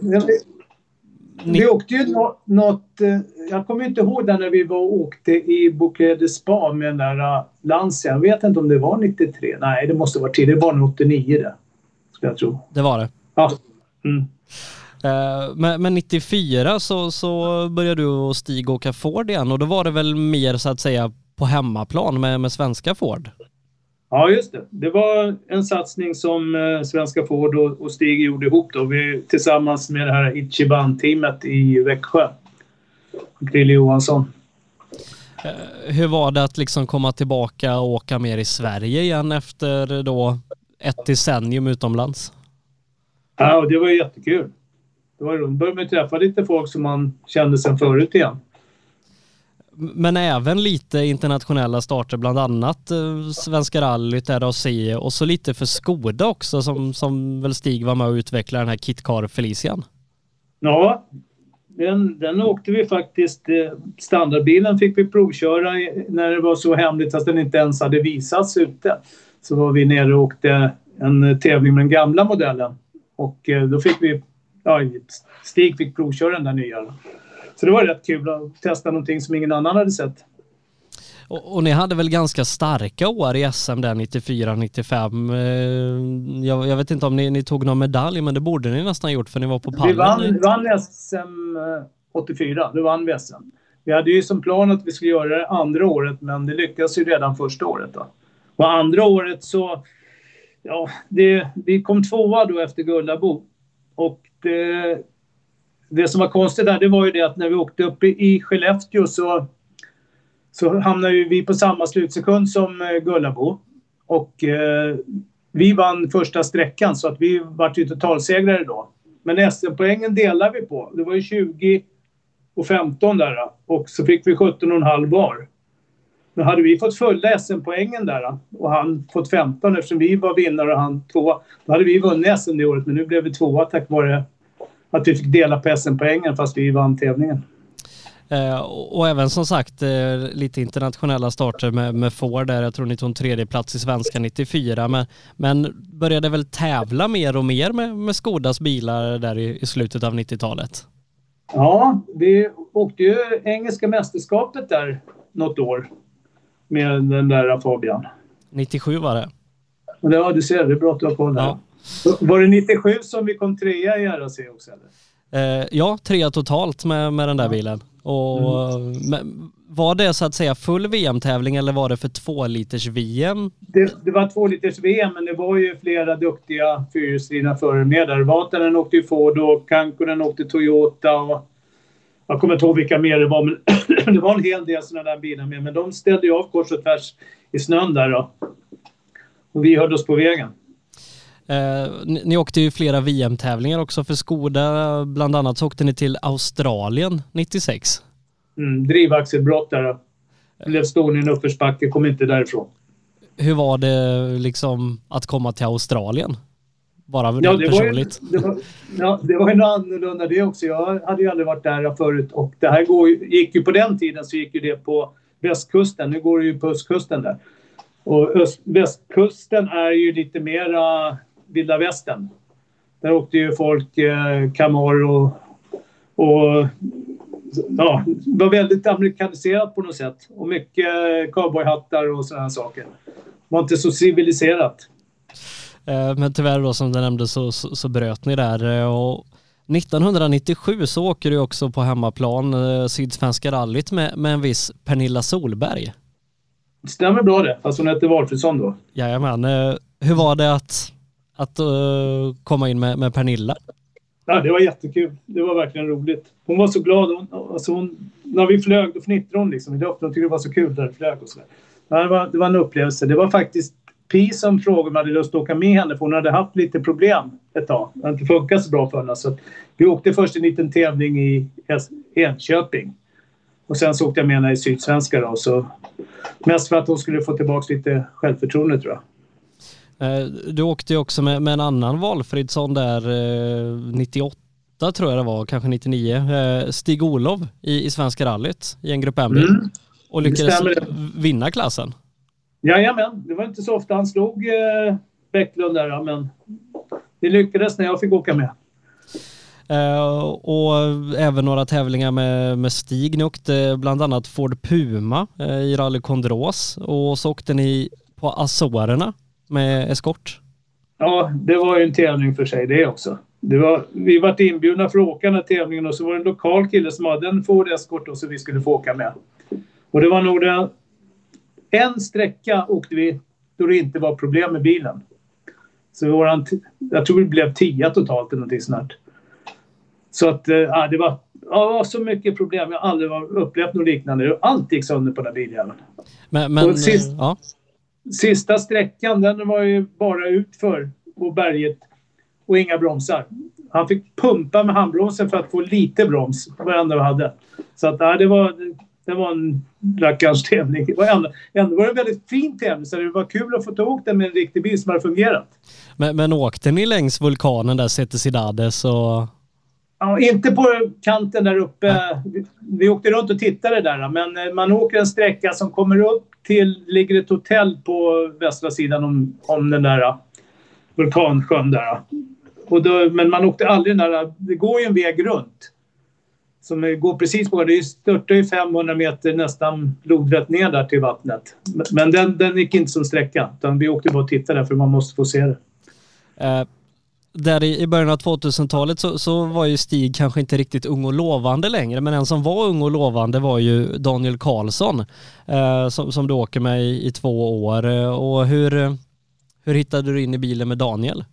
vi åkte ju något, eh, jag kommer inte ihåg när vi var och åkte i Bouquet de Spa med den där uh, Lancia. Jag vet inte om det var 93. Nej, det måste vara tidigare. Det var nog 89 det. Ska jag tro. Det var det? Ja. Mm. Men, men, 94 så, så började du och Stig åka Ford igen och då var det väl mer så att säga på hemmaplan med, med svenska Ford? Ja, just det. Det var en satsning som eh, Svenska Ford och, Stig gjorde ihop då, vi, tillsammans med det här Ichiban-teamet i Växjö. Krille Johansson. Eh, hur var det att liksom komma tillbaka och åka mer i Sverige igen efter då ett decennium utomlands. Ja, det var jättekul. Det var roligt. började man träffa lite folk som man kände sedan förut igen. Men även lite internationella starter, bland annat eh, Svenska rallyt, RAC och så lite för Skoda också som, som väl Stig var med och utvecklade den här Kitcar Felician. Ja, den, den åkte vi faktiskt. Eh, standardbilen fick vi provköra när det var så hemligt att den inte ens hade visats ute. Så var vi nere och åkte en eh, tävling med den gamla modellen. Och då fick vi, ja, Stig fick provköra den där nya. Så det var rätt kul att testa någonting som ingen annan hade sett. Och, och, ni hade väl ganska starka år i SM där 94, 95. Eh, jag, jag vet inte om ni, ni, tog någon medalj, men det borde ni nästan gjort för ni var på pallen. Vi vann, vann SM 84, då vann vi SM. Vi hade ju som plan att vi skulle göra det andra året, men det lyckades ju redan första året. Då. Och andra året så, ja, det, vi kom tvåa då efter Gullabo. Och det, det som var konstigt där, det var ju det att när vi åkte upp i Skellefteå så, så hamnade vi på samma slutsekund som eh, Gullabo. Och eh, vi vann första sträckan så att vi vart ju totalsegrare då. Men SM-poängen delade vi på. Det var ju 20 och 15 där eh, och så fick vi 17,5 var. Men hade vi fått fulla SM-poängen där eh, och han fått 15 eftersom vi var vinnare och han tvåa, då hade vi vunnit SM det året. Men nu blev vi tvåa tack vare att vi fick dela på SM-poängen fast vi vann tävlingen. Eh, och även som sagt eh, lite internationella starter med, med Ford där. Jag tror ni tog en tredje plats i svenska 94 men, men började väl tävla mer och mer med, med Skodas bilar där i, i slutet av 90-talet? Ja, vi åkte ju engelska mästerskapet där något år med den där Fabian. 97 var det. Ja, du ser, det är bra att du har koll Ja. Var det 97 som vi kom trea i RAC också eller? Eh, ja, trea totalt med, med den där bilen. Och, mm. var det så att säga full VM-tävling eller var det för två liters VM? Det, det var två liters VM, men det var ju flera duktiga fyrhjulsdrivna förare med där. Vatanen åkte ju Ford och Kankonen åkte Toyota. Och jag kommer inte ihåg vilka mer det var, men det var en hel del sådana där bilar med. Men de ställde ju av kors och tvärs i snön där då. Och vi höll oss på vägen. Eh, ni, ni, åkte ju flera VM-tävlingar också för Skoda. Bland annat så åkte ni till Australien 96. Mm, drivaxelbrott där. Blev stående i en uppförsbacke, kom inte därifrån. Hur var det liksom att komma till Australien? Bara ja, det personligt. Var ju, det var, ja, det var ju något annorlunda det också. Jag hade ju aldrig varit där förut och det här går, gick ju på den tiden så gick ju det på västkusten. Nu går det ju på östkusten där. Och öst, västkusten är ju lite mera vilda västern. Där åkte ju folk eh, Camaro och ja, var väldigt amerikaniserat på något sätt. Och mycket cowboyhattar och sådana saker. Det var inte så civiliserat. Eh, men tyvärr då som du nämnde så, så, så bröt ni där. Eh, och 1997 så åker du också på hemmaplan eh, Sydsvenska rallyt med, med en viss Pernilla Solberg. Det stämmer bra det, fast hon hette Valfridsson då. Jajamän. Hur var det att att uh, komma in med, med Pernilla? Ja, det var jättekul. Det var verkligen roligt. Hon var så glad. Hon, alltså hon, när vi flög då fnittrade hon liksom i luften. Hon tyckte det var så kul där vi flög och så Det var, det var en upplevelse. Det var faktiskt Pi som frågade om jag hade lust att åka med henne för hon hade haft lite problem ett tag. Det hade inte funkat så bra för henne. Så vi åkte först en liten tävling i Enköping. Och sen så åkte jag med henne i Sydsvenska då. Så mest för att hon skulle få tillbaka lite självförtroende tror jag. Eh, du åkte ju också med, med en annan Valfridsson där 98 eh, tror jag det var, kanske 99. Eh, Stig-Olov i, i Svenska rallyt i en Grupp M-bil. Mm. Och lyckades vinna klassen. Jajamän, det var inte så ofta han slog eh, Bäcklund där men det lyckades när jag fick åka med. Uh, och även några tävlingar med, med Stig. Ni åkte bland annat Ford Puma uh, i Rally Condros och så åkte ni på Azorerna med eskort? Ja, det var ju en tävling för sig det också. Det var, vi var inbjudna för att åka den här tävlingen och så var det en lokal kille som hade en Ford Escort och så vi skulle få åka med. Och det var nog den... En sträcka åkte vi då det inte var problem med bilen. Så våran, jag tror det blev tio totalt eller någonting sånt. Så att äh, det var ja, så mycket problem. Jag har aldrig upplevt något liknande. Allt gick sönder på den biljäveln. Men, men sist, ja sista sträckan den var ju bara utför på berget och inga bromsar. Han fick pumpa med handbromsen för att få lite broms, det var det enda vi hade. Så att, nej, det, var, det var en rackarns tävling. Det var ändå, ändå var det en väldigt fin tävling så det var kul att få ta åka den med en riktig bil som hade fungerat. Men, men åkte ni längs vulkanen där, Settesidades och... Ja, inte på kanten där uppe. Vi, vi åkte runt och tittade där men eh, man åker en sträcka som kommer upp till, ligger ett hotell på västra sidan om, om den där eh, vulkansjön där. Och då, men man åkte aldrig nära. Det går ju en väg runt. Som går precis på. Det störtar ju 500 meter nästan lodrätt ner där till vattnet. Men den, den gick inte som sträcka. Utan vi åkte bara och tittade för man måste få se det. Eh, där i, början av 2000-talet så, så var ju Stig kanske inte riktigt ung och lovande längre. Men en som var ung och lovande var ju Daniel Karlsson. Eh, som, som du åker med i, i två år. Och hur, hur hittade du in i bilen med Daniel?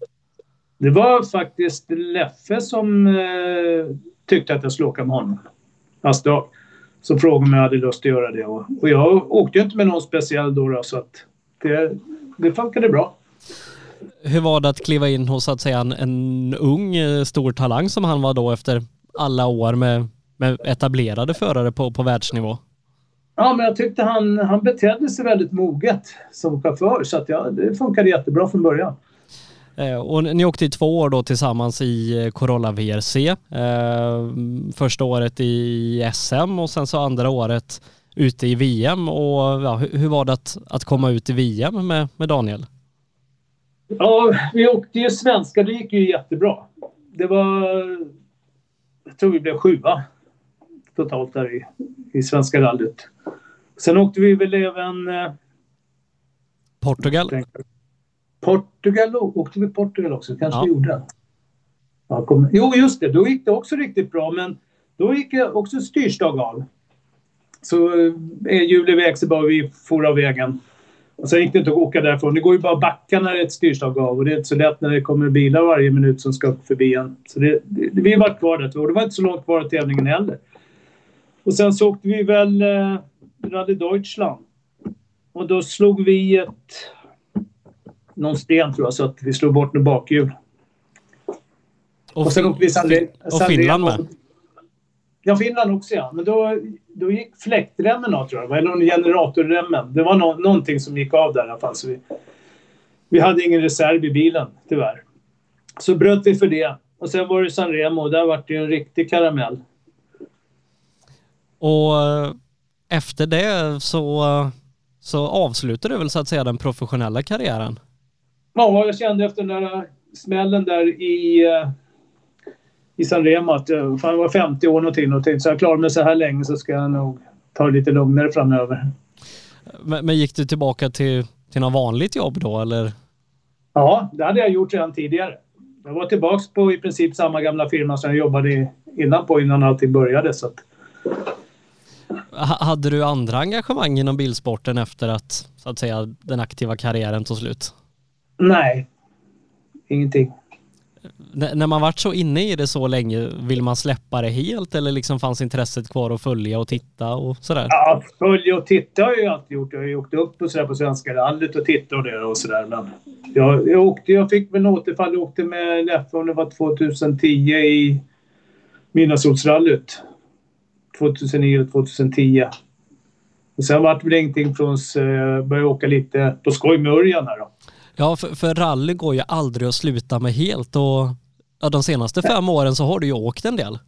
Det var faktiskt Leffe som eh, tyckte att jag skulle åka med honom. Fast då, så frågade om jag hade lust att göra det. Och, och jag åkte ju inte med någon speciell då, då så att det, det funkade bra. Hur var det att kliva in hos att säga en, en ung eh, stor talang som han var då efter alla år med, med etablerade förare på, på världsnivå? Ja, men jag tyckte han, han betedde sig väldigt moget som chaufför så att ja, det funkade jättebra från början. Eh, och ni åkte i två år då tillsammans i eh, Corolla VRC. Första året i SM och sen så andra året ute i VM. Och ja, hur var det att, att komma ut i VM med, med Daniel? Ja, vi åkte ju svenska. Det gick ju jättebra. Det var... Jag tror vi blev sjua totalt där i, i Svenska rallyt. Sen åkte vi väl även... Portugal? Portugal åkte vi Portugal också? Kanske ja. vi gjorde. Ja, kom, jo, just det. Då gick det också riktigt bra, men då gick det också styrstag av. Så eh, hjulet väg så bara vi for av vägen. Och sen gick det inte att åka därifrån. Det går ju bara att backa när det är ett styrstag av och det är inte så lätt när det kommer bilar varje minut som ska förbi en. Så det, det, vi var kvar där och det var inte så långt kvar av tävlingen heller. Och sen så åkte vi väl eh, Rally Deutschland. Och då slog vi ett någon sten tror jag så att vi slog bort något bakhjul. Och, och sen åkte vi San, och Finland med? Ja, Finland också ja. Men då, då gick fläktremmen av tror jag. Eller generatorremmen. Det var no någonting som gick av där i alla fall. Så vi, vi hade ingen reserv i bilen tyvärr. Så bröt vi för det. Och sen var det San Remo. Där var det ju en riktig karamell. Och eh, efter det så, så avslutade du väl så att säga den professionella karriären? Ja, jag kände efter den där smällen där i, eh, i San Remo att eh, fan, jag var 50 år någonting och tänkte så jag klarar mig så här länge så ska jag nog ta det lite lugnare framöver. Men, men gick du tillbaka till, till något vanligt jobb då eller? Ja, det hade jag gjort redan tidigare. Jag var tillbaka på i princip samma gamla firma som jag jobbade innan på innan allting började. Så att... Hade du andra engagemang inom bilsporten efter att, så att säga, den aktiva karriären tog slut? Nej, ingenting. När man varit så inne i det så länge, vill man släppa det helt eller liksom fanns intresset kvar att följa och titta och sådär? Ja, följa och titta har jag ju alltid gjort. Jag har ju åkt upp och sådär på Svenska rallyt och tittat och det och sådär. Men jag, jag, åkte, jag fick väl återfall. Jag åkte med Leffe om det var 2010 i Midnattssolsrallyt. 2009 eller 2010. Och sen vart det väl ingenting från. Eh, började åka lite på skoj med Örjan här då. Ja, för, för rally går ju aldrig att sluta med helt och ja, de senaste fem åren så har du ju åkt en del.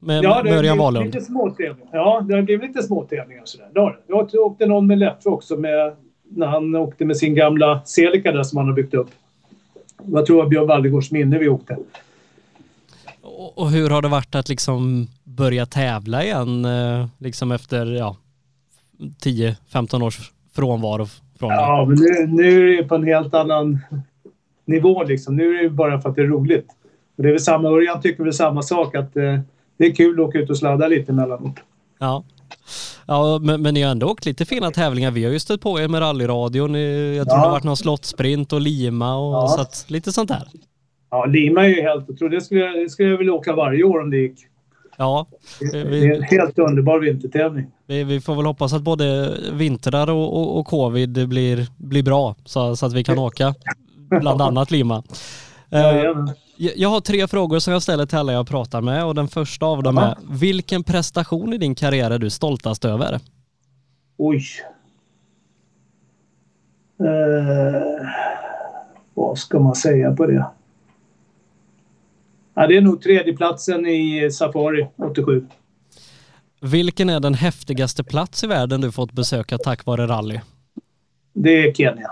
Med ja, det Örjan Wahlund. Lite småtävlingar. Ja, det har blivit lite småtävlingar sådär. Det har Jag åkte någon med Leffe också med, när han åkte med sin gamla Celica där som han har byggt upp. Jag tror det var Björn Wallegårds minne vi åkte. Och, och hur har det varit att liksom börja tävla igen eh, liksom efter ja, 10-15 års frånvaro från Ja, men nu, nu är det på en helt annan nivå liksom. Nu är det bara för att det är roligt. Och det är väl samma, Örjan tycker väl samma sak att eh, det är kul att åka ut och sladda lite emellanåt. Ja. Ja, men, men ni har ändå åkt lite fina tävlingar. Vi har ju stött på er med rallyradion. Jag tror ja. det har varit någon slottsprint och Lima och ja. så att, lite sånt där. Ja, Lima är ju helt otroligt. Det skulle, jag, det skulle jag vilja åka varje år om det gick. Ja. Det är Vi, en helt underbar vintertävling. vi, vi får väl hoppas att både vintrar och, och, och covid blir, blir bra så, så att vi kan åka. Bland annat Lima. Eh, Jajamän. Jag har tre frågor som jag ställer till alla jag pratar med och den första av dem är vilken prestation i din karriär är du stoltast över? Oj. Eh, vad ska man säga på det? Ja, det är nog tredjeplatsen i Safari 87. Vilken är den häftigaste plats i världen du fått besöka tack vare rally? Det är Kenya.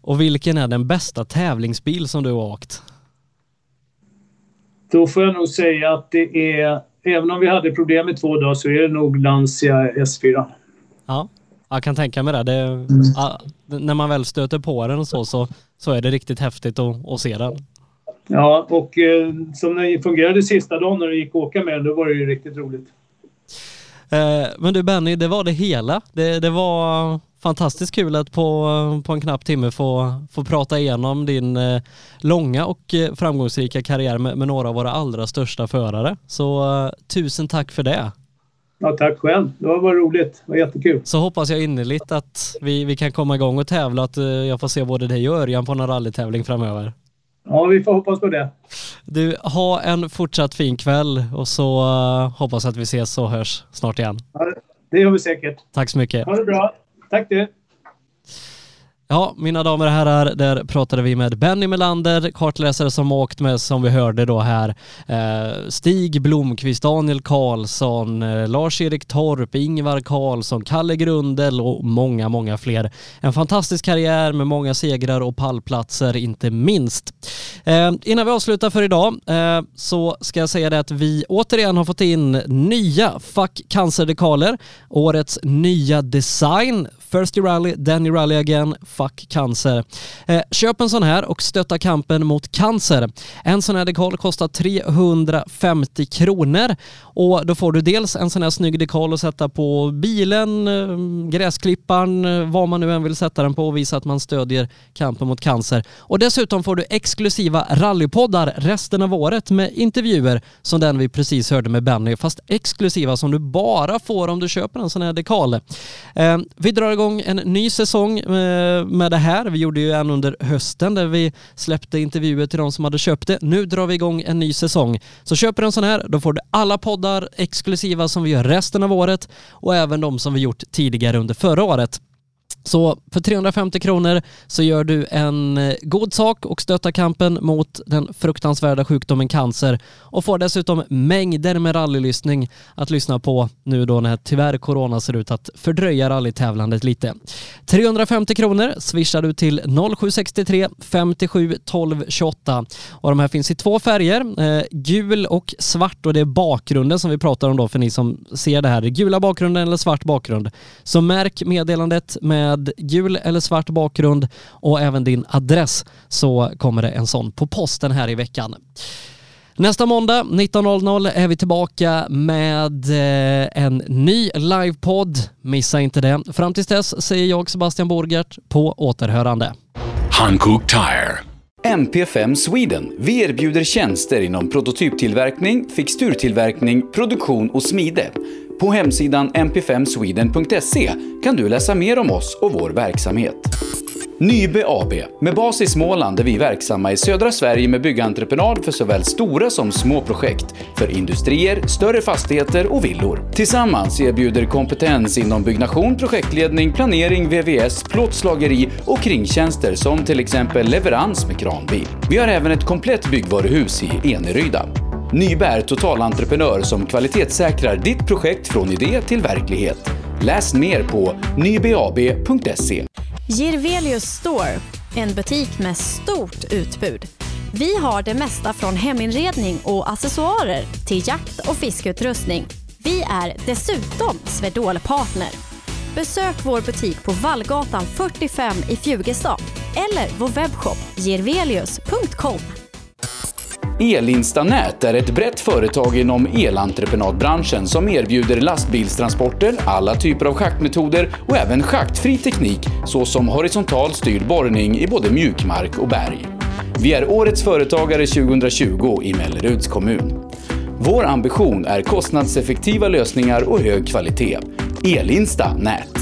Och vilken är den bästa tävlingsbil som du har åkt? Då får jag nog säga att det är, även om vi hade problem i två dagar så är det nog Lancia S4. Ja, jag kan tänka mig det. det ja, när man väl stöter på den så, så, så är det riktigt häftigt att, att se den. Ja, och eh, som den fungerade sista dagen när det gick att åka med då var det ju riktigt roligt. Eh, men du Benny, det var det hela. Det, det var fantastiskt kul att på, på en knapp timme få, få prata igenom din eh, långa och eh, framgångsrika karriär med, med några av våra allra största förare. Så eh, tusen tack för det. Ja, tack själv. Det var bara roligt. Det var jättekul. Så hoppas jag innerligt att vi, vi kan komma igång och tävla, att eh, jag får se både dig och Örjan på någon rallytävling framöver. Ja, vi får hoppas på det. Du, ha en fortsatt fin kväll och så hoppas att vi ses och hörs snart igen. Ja, det gör vi säkert. Tack så mycket. Ha det bra. Tack du. Ja, mina damer och herrar, där pratade vi med Benny Melander, kartläsare som åkt med, som vi hörde då här, eh, Stig Blomqvist, Daniel Karlsson, eh, Lars-Erik Torp, Ingvar Karlsson, Kalle Grundel och många, många fler. En fantastisk karriär med många segrar och pallplatser, inte minst. Eh, innan vi avslutar för idag så ska jag säga det att vi återigen har fått in nya Fuck Årets nya design. Thirsty Rally, Danny Rally again, fuck cancer. Eh, köp en sån här och stötta kampen mot cancer. En sån här dekal kostar 350 kronor och då får du dels en sån här snygg dekal att sätta på bilen, eh, gräsklipparen, eh, vad man nu än vill sätta den på och visa att man stödjer kampen mot cancer. Och dessutom får du exklusiva rallypoddar resten av året med intervjuer som den vi precis hörde med Benny, fast exklusiva som du bara får om du köper en sån här dekal. Eh, vi drar igång en ny säsong eh, med det här. Vi gjorde ju en under hösten där vi släppte intervjuer till de som hade köpt det. Nu drar vi igång en ny säsong. Så köper du en sån här, då får du alla poddar exklusiva som vi gör resten av året och även de som vi gjort tidigare under förra året. Så för 350 kronor så gör du en eh, god sak och stöttar kampen mot den fruktansvärda sjukdomen cancer och får dessutom mängder med rallylyssning att lyssna på nu då när tyvärr corona ser ut att fördröja rallytävlandet lite. 350 kronor swishar du till 0763 57 12 28 och de här finns i två färger, eh, gul och svart och det är bakgrunden som vi pratar om då för ni som ser det här, gula bakgrunden eller svart bakgrund. Så märk meddelandet med gul eller svart bakgrund och även din adress så kommer det en sån på posten här i veckan. Nästa måndag 19.00 är vi tillbaka med eh, en ny livepodd. Missa inte det. Fram tills dess säger jag Sebastian Borgert på återhörande. Hankook Tire. MP5 Sweden. Vi erbjuder tjänster inom prototyptillverkning, fixturtillverkning, produktion och smide. På hemsidan mp5sweden.se kan du läsa mer om oss och vår verksamhet. Nybe AB, med bas i Småland är vi verksamma i södra Sverige med byggentreprenad för såväl stora som små projekt, för industrier, större fastigheter och villor. Tillsammans erbjuder kompetens inom byggnation, projektledning, planering, VVS, plåtslageri och kringtjänster som till exempel leverans med kranbil. Vi har även ett komplett byggvaruhus i Eneryda. Nybe är totalentreprenör som kvalitetssäkrar ditt projekt från idé till verklighet. Läs mer på nybab.se. Girvelius Store, en butik med stort utbud. Vi har det mesta från heminredning och accessoarer till jakt och fiskeutrustning. Vi är dessutom Swedol-partner. Besök vår butik på Vallgatan 45 i Fjugestad eller vår webbshop girvelius.com. Elinstanät är ett brett företag inom elentreprenadbranschen som erbjuder lastbilstransporter, alla typer av schaktmetoder och även schaktfri teknik såsom horisontal styrd borrning i både mjukmark och berg. Vi är Årets Företagare 2020 i Melleruds kommun. Vår ambition är kostnadseffektiva lösningar och hög kvalitet. Elinsta Nät.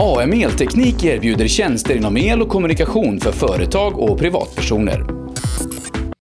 AM Elteknik erbjuder tjänster inom el och kommunikation för företag och privatpersoner.